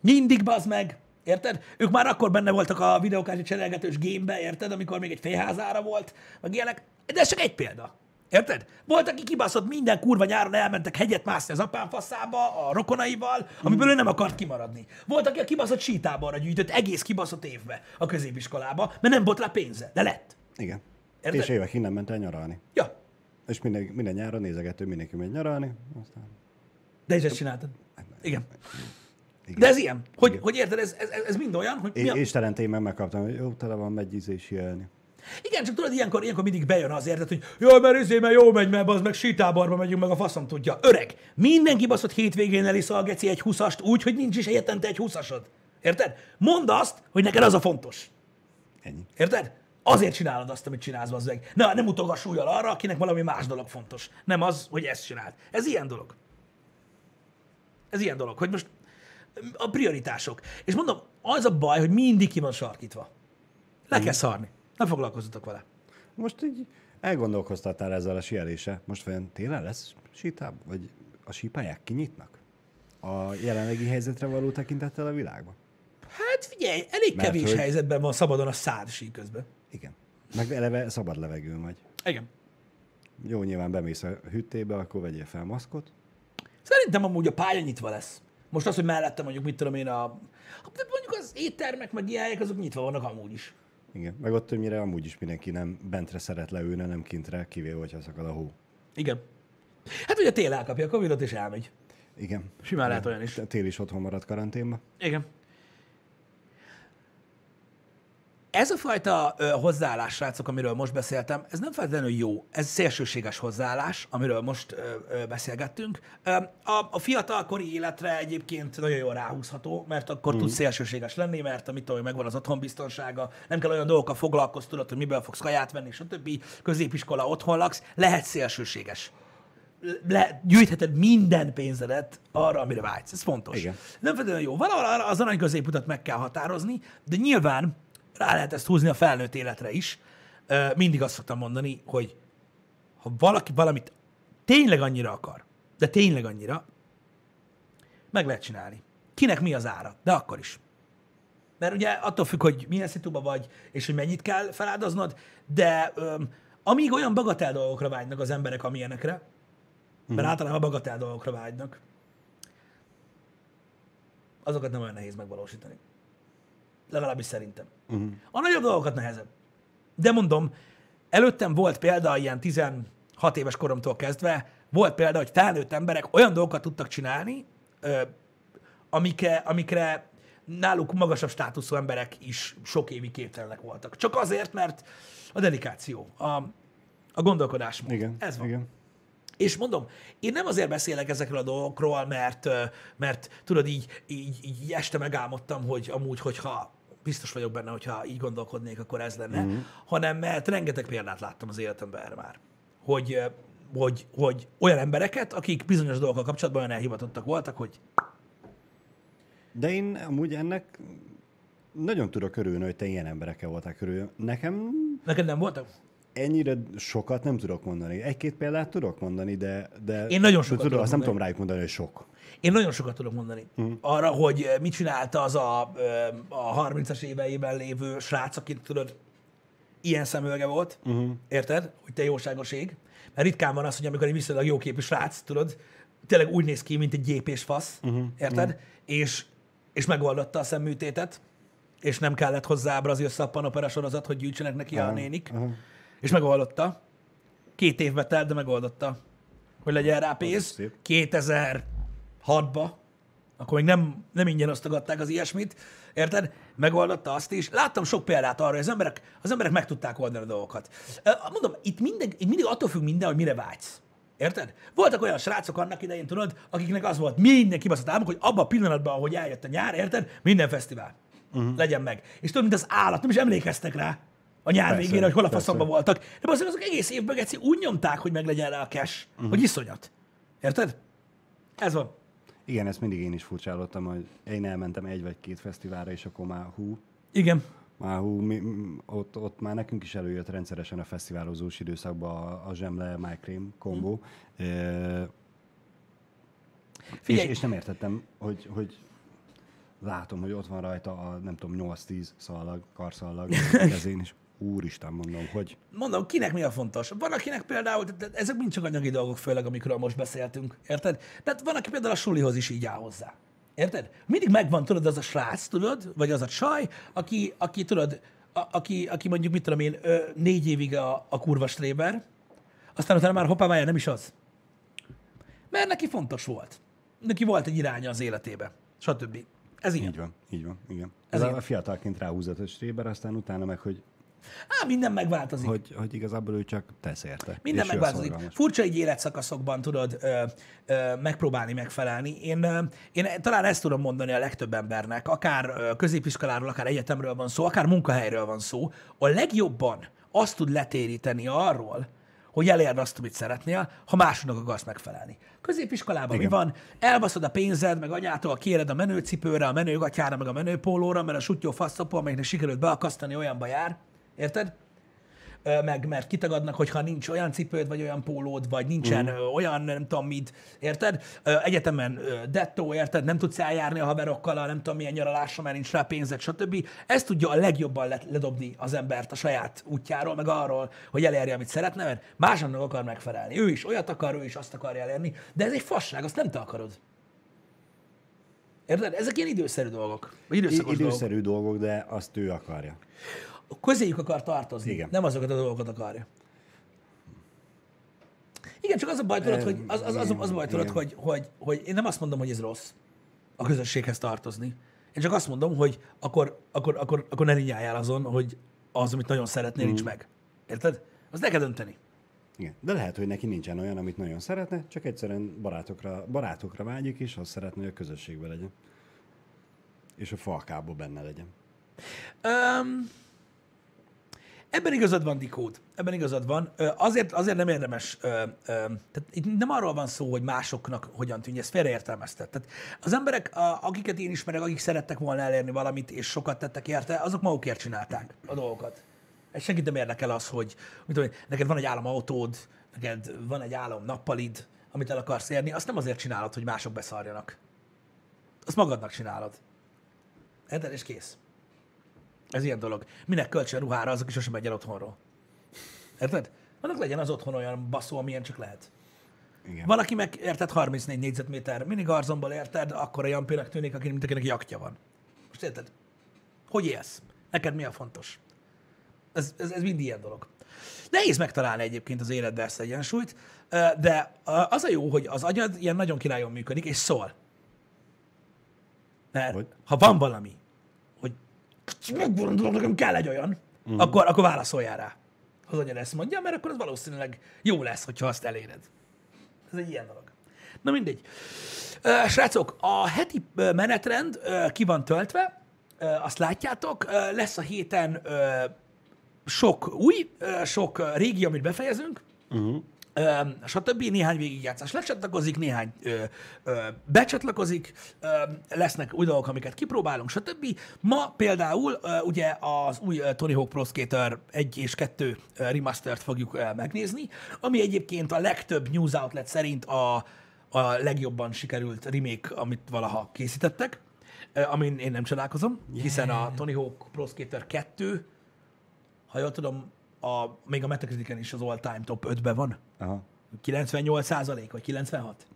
mindig bazd meg, Érted? Ők már akkor benne voltak a videókártya cserélgetős gémbe, érted? Amikor még egy félházára volt, meg ilyenek. De ez csak egy példa. Érted? Volt, aki kibaszott minden kurva nyáron elmentek hegyet mászni az apám faszába, a rokonaival, amiből ő nem akart kimaradni. Volt, aki a kibaszott sítáborra gyűjtött egész kibaszott évbe a középiskolába, mert nem volt rá pénze, de lett. Igen. Érted? És évek innen ment el nyaralni. Ja, És minden, minden nyáron nézegető, mindenki megy nyaralni. Aztán... de is ezt csináltad. Igen. Igen. De ez ilyen, hogy, hogy érted, ez, ez, ez mind olyan, hogy mi É, a... és talán én meg megkaptam, hogy jó, tele van, megy ízés jelni. Igen, csak tudod, ilyenkor, ilyenkor mindig bejön az érted, hogy jaj, mert izé, mert jó megy, mert az meg sítábarba megyünk, meg a faszom tudja. Öreg, mindenki baszott hétvégén eliszal geci egy húszast úgy, hogy nincs is egyetlen egy húszasod. Érted? Mondd azt, hogy neked az a fontos. Ennyi. Érted? Azért csinálod azt, amit csinálsz, az meg. Na, nem utogass súlyjal arra, akinek valami más dolog fontos. Nem az, hogy ezt csináld. Ez ilyen dolog. Ez ilyen dolog, hogy most a prioritások. És mondom, az a baj, hogy mindig ki van sarkítva. Le kell szarni. Ne foglalkozzatok vele. Most így elgondolkoztattál ezzel a sielése. Most vajon télen lesz sítáb, vagy a sípályák kinyitnak? A jelenlegi helyzetre való tekintettel a világban? Hát figyelj, elég Mert kevés hogy- helyzetben van szabadon a szád sí közben. Igen. Meg eleve szabad levegőn vagy. Igen. Jó, nyilván bemész a hűtébe, akkor vegyél fel maszkot. Szerintem amúgy a pálya nyitva lesz. Most az, hogy mellette mondjuk, mit tudom én, a... De mondjuk az éttermek, meg ilyen helyek, azok nyitva vannak amúgy is. Igen. Meg ott többnyire amúgy is mindenki nem bentre szeret leülni, nem kintre, kivéve, hogyha szakad a hó. Igen. Hát ugye tél elkapja a Covidot és elmegy. Igen. Simán lehet olyan is. Tél is otthon marad karanténba. Igen. Ez a fajta ö, hozzáállás, srácok, amiről most beszéltem, ez nem feltétlenül jó. Ez szélsőséges hozzáállás, amiről most ö, ö, beszélgettünk. Ö, a, a fiatalkori életre egyébként nagyon jól ráhúzható, mert akkor mm. tudsz szélsőséges lenni, mert amit tudom, megvan az otthonbiztonsága, nem kell olyan dolgokkal foglalkozni, tudod, hogy miből fogsz kaját venni, stb. Középiskola, otthon laksz, lehet szélsőséges le, gyűjtheted minden pénzedet arra, amire vágysz. Ez fontos. Igen. Nem feltétlenül jó. Valahol az arany középutat meg kell határozni, de nyilván rá lehet ezt húzni a felnőtt életre is. Mindig azt szoktam mondani, hogy ha valaki valamit tényleg annyira akar, de tényleg annyira, meg lehet csinálni. Kinek mi az ára, de akkor is. Mert ugye attól függ, hogy milyen szituba vagy, és hogy mennyit kell feláldoznod, de öm, amíg olyan bagatel dolgokra vágynak az emberek, amilyenekre, mert általában bagatel dolgokra vágynak, azokat nem olyan nehéz megvalósítani. Legalábbis szerintem. Uh-huh. A nagyobb dolgokat nehezebb. De mondom, előttem volt példa ilyen 16 éves koromtól kezdve, volt példa, hogy felnőtt emberek olyan dolgokat tudtak csinálni, ö, amikre, amikre náluk magasabb státuszú emberek is sok évig képtelenek voltak. Csak azért, mert a dedikáció, a, a gondolkodásmód. Igen. Ez van. Igen. És mondom, én nem azért beszélek ezekről a dolgokról, mert, mert tudod, így, így, így este megálmodtam, hogy amúgy, hogyha biztos vagyok benne, hogyha így gondolkodnék, akkor ez lenne, mm. hanem mert rengeteg példát láttam az életemben erre már. Hogy, ö, hogy, hogy olyan embereket, akik bizonyos dolgokkal kapcsolatban olyan elhivatottak voltak, hogy De én amúgy ennek nagyon tudok örülni, hogy te ilyen emberekkel voltál körül. Nekem neked nem voltak? Ennyire sokat nem tudok mondani. Egy-két példát tudok mondani, de, de Én nagyon sokat tudok azt nem tudom rájuk mondani, hogy sok. Én nagyon sokat tudok mondani. Mm. Arra, hogy eh, mit csinálta az a, ö, a 30-as éveiben lévő srác, akit tudod, ilyen szemüvege volt, uh-huh. érted? Hogy te jóságos ég. Mert ritkán van az, hogy amikor egy viszonylag jóképű srác, tudod, tényleg úgy néz ki, mint egy gyépés fasz, uh-huh. érted? Uh-huh. És, és megoldotta a szemműtétet, és nem kellett hozzá brazil szappanopera sorozat, hogy gyűjtsenek neki a nénik. aha. És megoldotta. Két évbe telt, de megoldotta, hogy legyen rá pénz. szép. 2006-ba, akkor még nem, nem ingyen osztogatták az ilyesmit, érted? Megoldotta azt is. Láttam sok példát arra, hogy az emberek, az emberek meg tudták oldani a dolgokat. Mondom, itt, minden, itt mindig attól függ minden, hogy mire vágysz. Érted? Voltak olyan srácok annak idején, tudod, akiknek az volt minden kibaszott álmuk, hogy abban a pillanatban, ahogy eljött a nyár, érted? Minden fesztivál. Uh-huh. Legyen meg. És tudod, mint az állat, nem is emlékeztek rá a nyár Persze, végére, hogy hol a persze. faszomban voltak. De azok, azok egész évben egyszer úgy nyomták, hogy meglegyen rá a cash, uh-huh. hogy iszonyat. Érted? Ez van. Igen, ezt mindig én is furcsálottam, hogy én elmentem egy vagy két fesztiválra, és akkor már hú, Igen. már hú, mi, ott, ott már nekünk is előjött rendszeresen a fesztiválozós időszakban a, a zsemle My Cream kombó. Mm. E, és, és nem értettem, hogy, hogy látom, hogy ott van rajta a nem tudom, 8-10 szallag, karszallag kezén is. Úristen, mondom, hogy Mondom, kinek mi a fontos? Van, akinek például, tehát ezek mind csak anyagi dolgok, főleg amikről most beszéltünk, érted? Tehát van, aki például a sulihoz is így áll hozzá. Érted? Mindig megvan, tudod, az a srác, tudod, vagy az a csaj, aki, aki tudod, a, aki, aki mondjuk, mit tudom én, ö, négy évig a, a kurva stréber, aztán utána már hoppá, nem is az. Mert neki fontos volt. Neki volt egy iránya az életébe, stb. Ez ilyen. így van, így van, igen. Ez Ez a fiatalként ráhúzott a stréber, aztán utána meg, hogy, Á, minden megváltozik. hogy, hogy igazából ő csak tesz érte. Minden megváltozik. Furcsa így életszakaszokban tudod ö, ö, megpróbálni megfelelni. Én, ö, én talán ezt tudom mondani a legtöbb embernek, akár ö, középiskoláról, akár egyetemről van szó, akár munkahelyről van szó, a legjobban azt tud letéríteni arról, hogy elérd azt, amit szeretnél, ha másoknak akarsz megfelelni. Középiskolában Igen. mi van? Elbaszod a pénzed, meg anyától kéred a menőcipőre, a menőgatyára, meg a menőpólóra, mert a sutyó faszapó, amelyiknek sikerült beakasztani, olyanba jár. Érted? Meg mert kitagadnak, hogyha nincs olyan cipőd, vagy olyan pólód, vagy nincsen mm. olyan, nem tudom mit, érted? Egyetemen dettó, érted? Nem tudsz eljárni a haverokkal, a nem tudom milyen nyaralásra, mert nincs rá pénzed, stb. Ez tudja a legjobban le- ledobni az embert a saját útjáról, meg arról, hogy elérje, amit szeretne, mert másoknak akar megfelelni. Ő is olyat akar, ő is azt akarja elérni, de ez egy fasság, azt nem te akarod. Érted? Ezek ilyen időszerű dolgok. Vagy I- időszakos dolgok. időszerű dolgok, de azt ő akarja. Közéjük akar tartozni. Igen. Nem azokat a dolgokat akarja. Igen, csak az a baj, tudod, hogy, az, az, az, az a baj, tudod, hogy, hogy, hogy én nem azt mondom, hogy ez rossz a közösséghez tartozni. Én csak azt mondom, hogy akkor, akkor, akkor, akkor ne rinyáljál azon, hogy az, amit nagyon szeretnél, nincs meg. Érted? Az neked dönteni. Igen. De lehet, hogy neki nincsen olyan, amit nagyon szeretne, csak egyszerűen barátokra, barátokra vágyik, és azt szeretné, hogy a közösségben legyen. És a falkában benne legyen. Um, ebben igazad van, Dikód. Ebben igazad van. Azért, azért nem érdemes, tehát itt nem arról van szó, hogy másoknak hogyan tűnj, ezt félreértelmeztet. Tehát az emberek, akiket én ismerek, akik szerettek volna elérni valamit, és sokat tettek érte, azok magukért csinálták a dolgokat. Ez senkit nem érdekel az, hogy mit tudom, neked van egy álomautód, neked van egy álom nappalid, amit el akarsz érni, azt nem azért csinálod, hogy mások beszarjanak. Azt magadnak csinálod. Érted? És kész. Ez ilyen dolog. Minek kölcsön ruhára, azok is sosem megy el otthonról. Érted? Annak legyen az otthon olyan baszó, amilyen csak lehet. Igen. Valaki meg, érted, 34 négyzetméter minigarzomból érted, akkor a jampének tűnik, aki, mint akinek jaktja van. Most érted? Hogy élsz? Neked mi a fontos? Ez, ez, ez mind ilyen dolog. Nehéz megtalálni egyébként az életbe ezt egyensúlyt, de az a jó, hogy az agyad ilyen nagyon királyon működik, és szól. Mert Hogy? ha van valami, megmondom, nekem kell egy olyan, mm. akkor, akkor válaszoljál rá. Az agyad ezt mondja, mert akkor az valószínűleg jó lesz, hogyha azt eléred. Ez egy ilyen dolog. Na mindegy. Srácok, a heti menetrend ki van töltve, azt látjátok, lesz a héten sok új, sok régi, amit befejezünk, uh-huh. Stb. Néhány végigjátszás lecsatlakozik, néhány ö, ö, becsatlakozik, ö, lesznek új dolgok, amiket kipróbálunk, stb. Ma például ö, ugye az új Tony Hawk Pro Skater 1 és 2 ö, remastert fogjuk ö, megnézni, ami egyébként a legtöbb news outlet szerint a, a legjobban sikerült remake, amit valaha készítettek, ö, amin én nem csodálkozom, hiszen a Tony Hawk Pro Skater 2 ha jól tudom, a, még a Metacriticen is az all-time top 5-ben van. Aha. 98 százalék, vagy 96?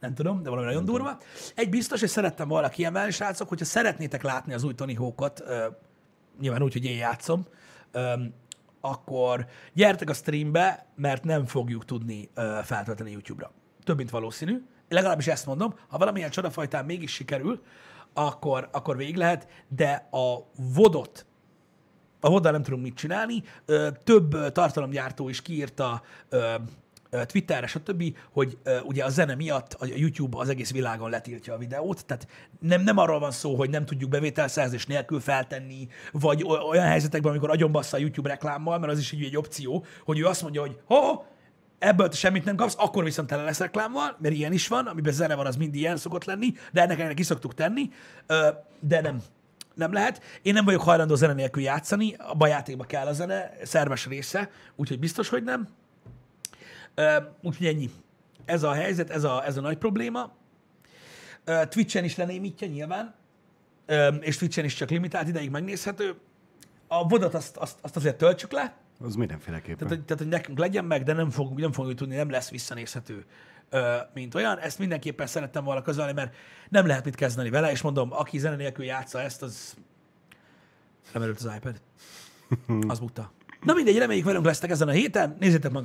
Nem tudom, de valami nagyon durva. Egy biztos, és szerettem volna kiemelni, srácok, hogyha szeretnétek látni az új Tony Hawkot, ö, nyilván úgy, hogy én játszom, akkor gyertek a streambe, mert nem fogjuk tudni feltölteni YouTube-ra. Több, mint valószínű. Legalábbis ezt mondom, ha valamilyen csodafajtán mégis sikerül, akkor, akkor végig lehet, de a vodot a hoddal nem tudunk mit csinálni. Több tartalomgyártó is kiírta ö, Twitterre, stb., hogy ugye a zene miatt a YouTube az egész világon letiltja a videót, tehát nem, nem arról van szó, hogy nem tudjuk bevételszerzés nélkül feltenni, vagy olyan helyzetekben, amikor agyonbassza a YouTube reklámmal, mert az is egy, egy opció, hogy ő azt mondja, hogy ho, ebből te semmit nem kapsz, akkor viszont tele lesz reklámmal, mert ilyen is van, amiben zene van, az mind ilyen szokott lenni, de ennek ennek is szoktuk tenni, de nem, nem lehet. Én nem vagyok hajlandó zene nélkül játszani, a játékba kell a zene, szerves része, úgyhogy biztos, hogy nem. Úgyhogy ennyi. Ez a helyzet, ez a, ez a nagy probléma. Twitch-en is lenémítja nyilván és Twitch-en is csak limitált ideig megnézhető. A vodat azt, azt, azt azért töltsük le, Az mindenféleképpen. tehát, tehát, hogy nekünk legyen meg, de nem fogunk, nem fogjuk tudni, nem lesz visszanézhető, mint olyan. Ezt mindenképpen szerettem volna közölni, mert nem lehet mit kezdeni vele, és mondom, aki zene nélkül játsza ezt, az lemerült az iPad. Az bukta. Na mindegy, reméljük velünk lesztek ezen a héten. Nézzétek meg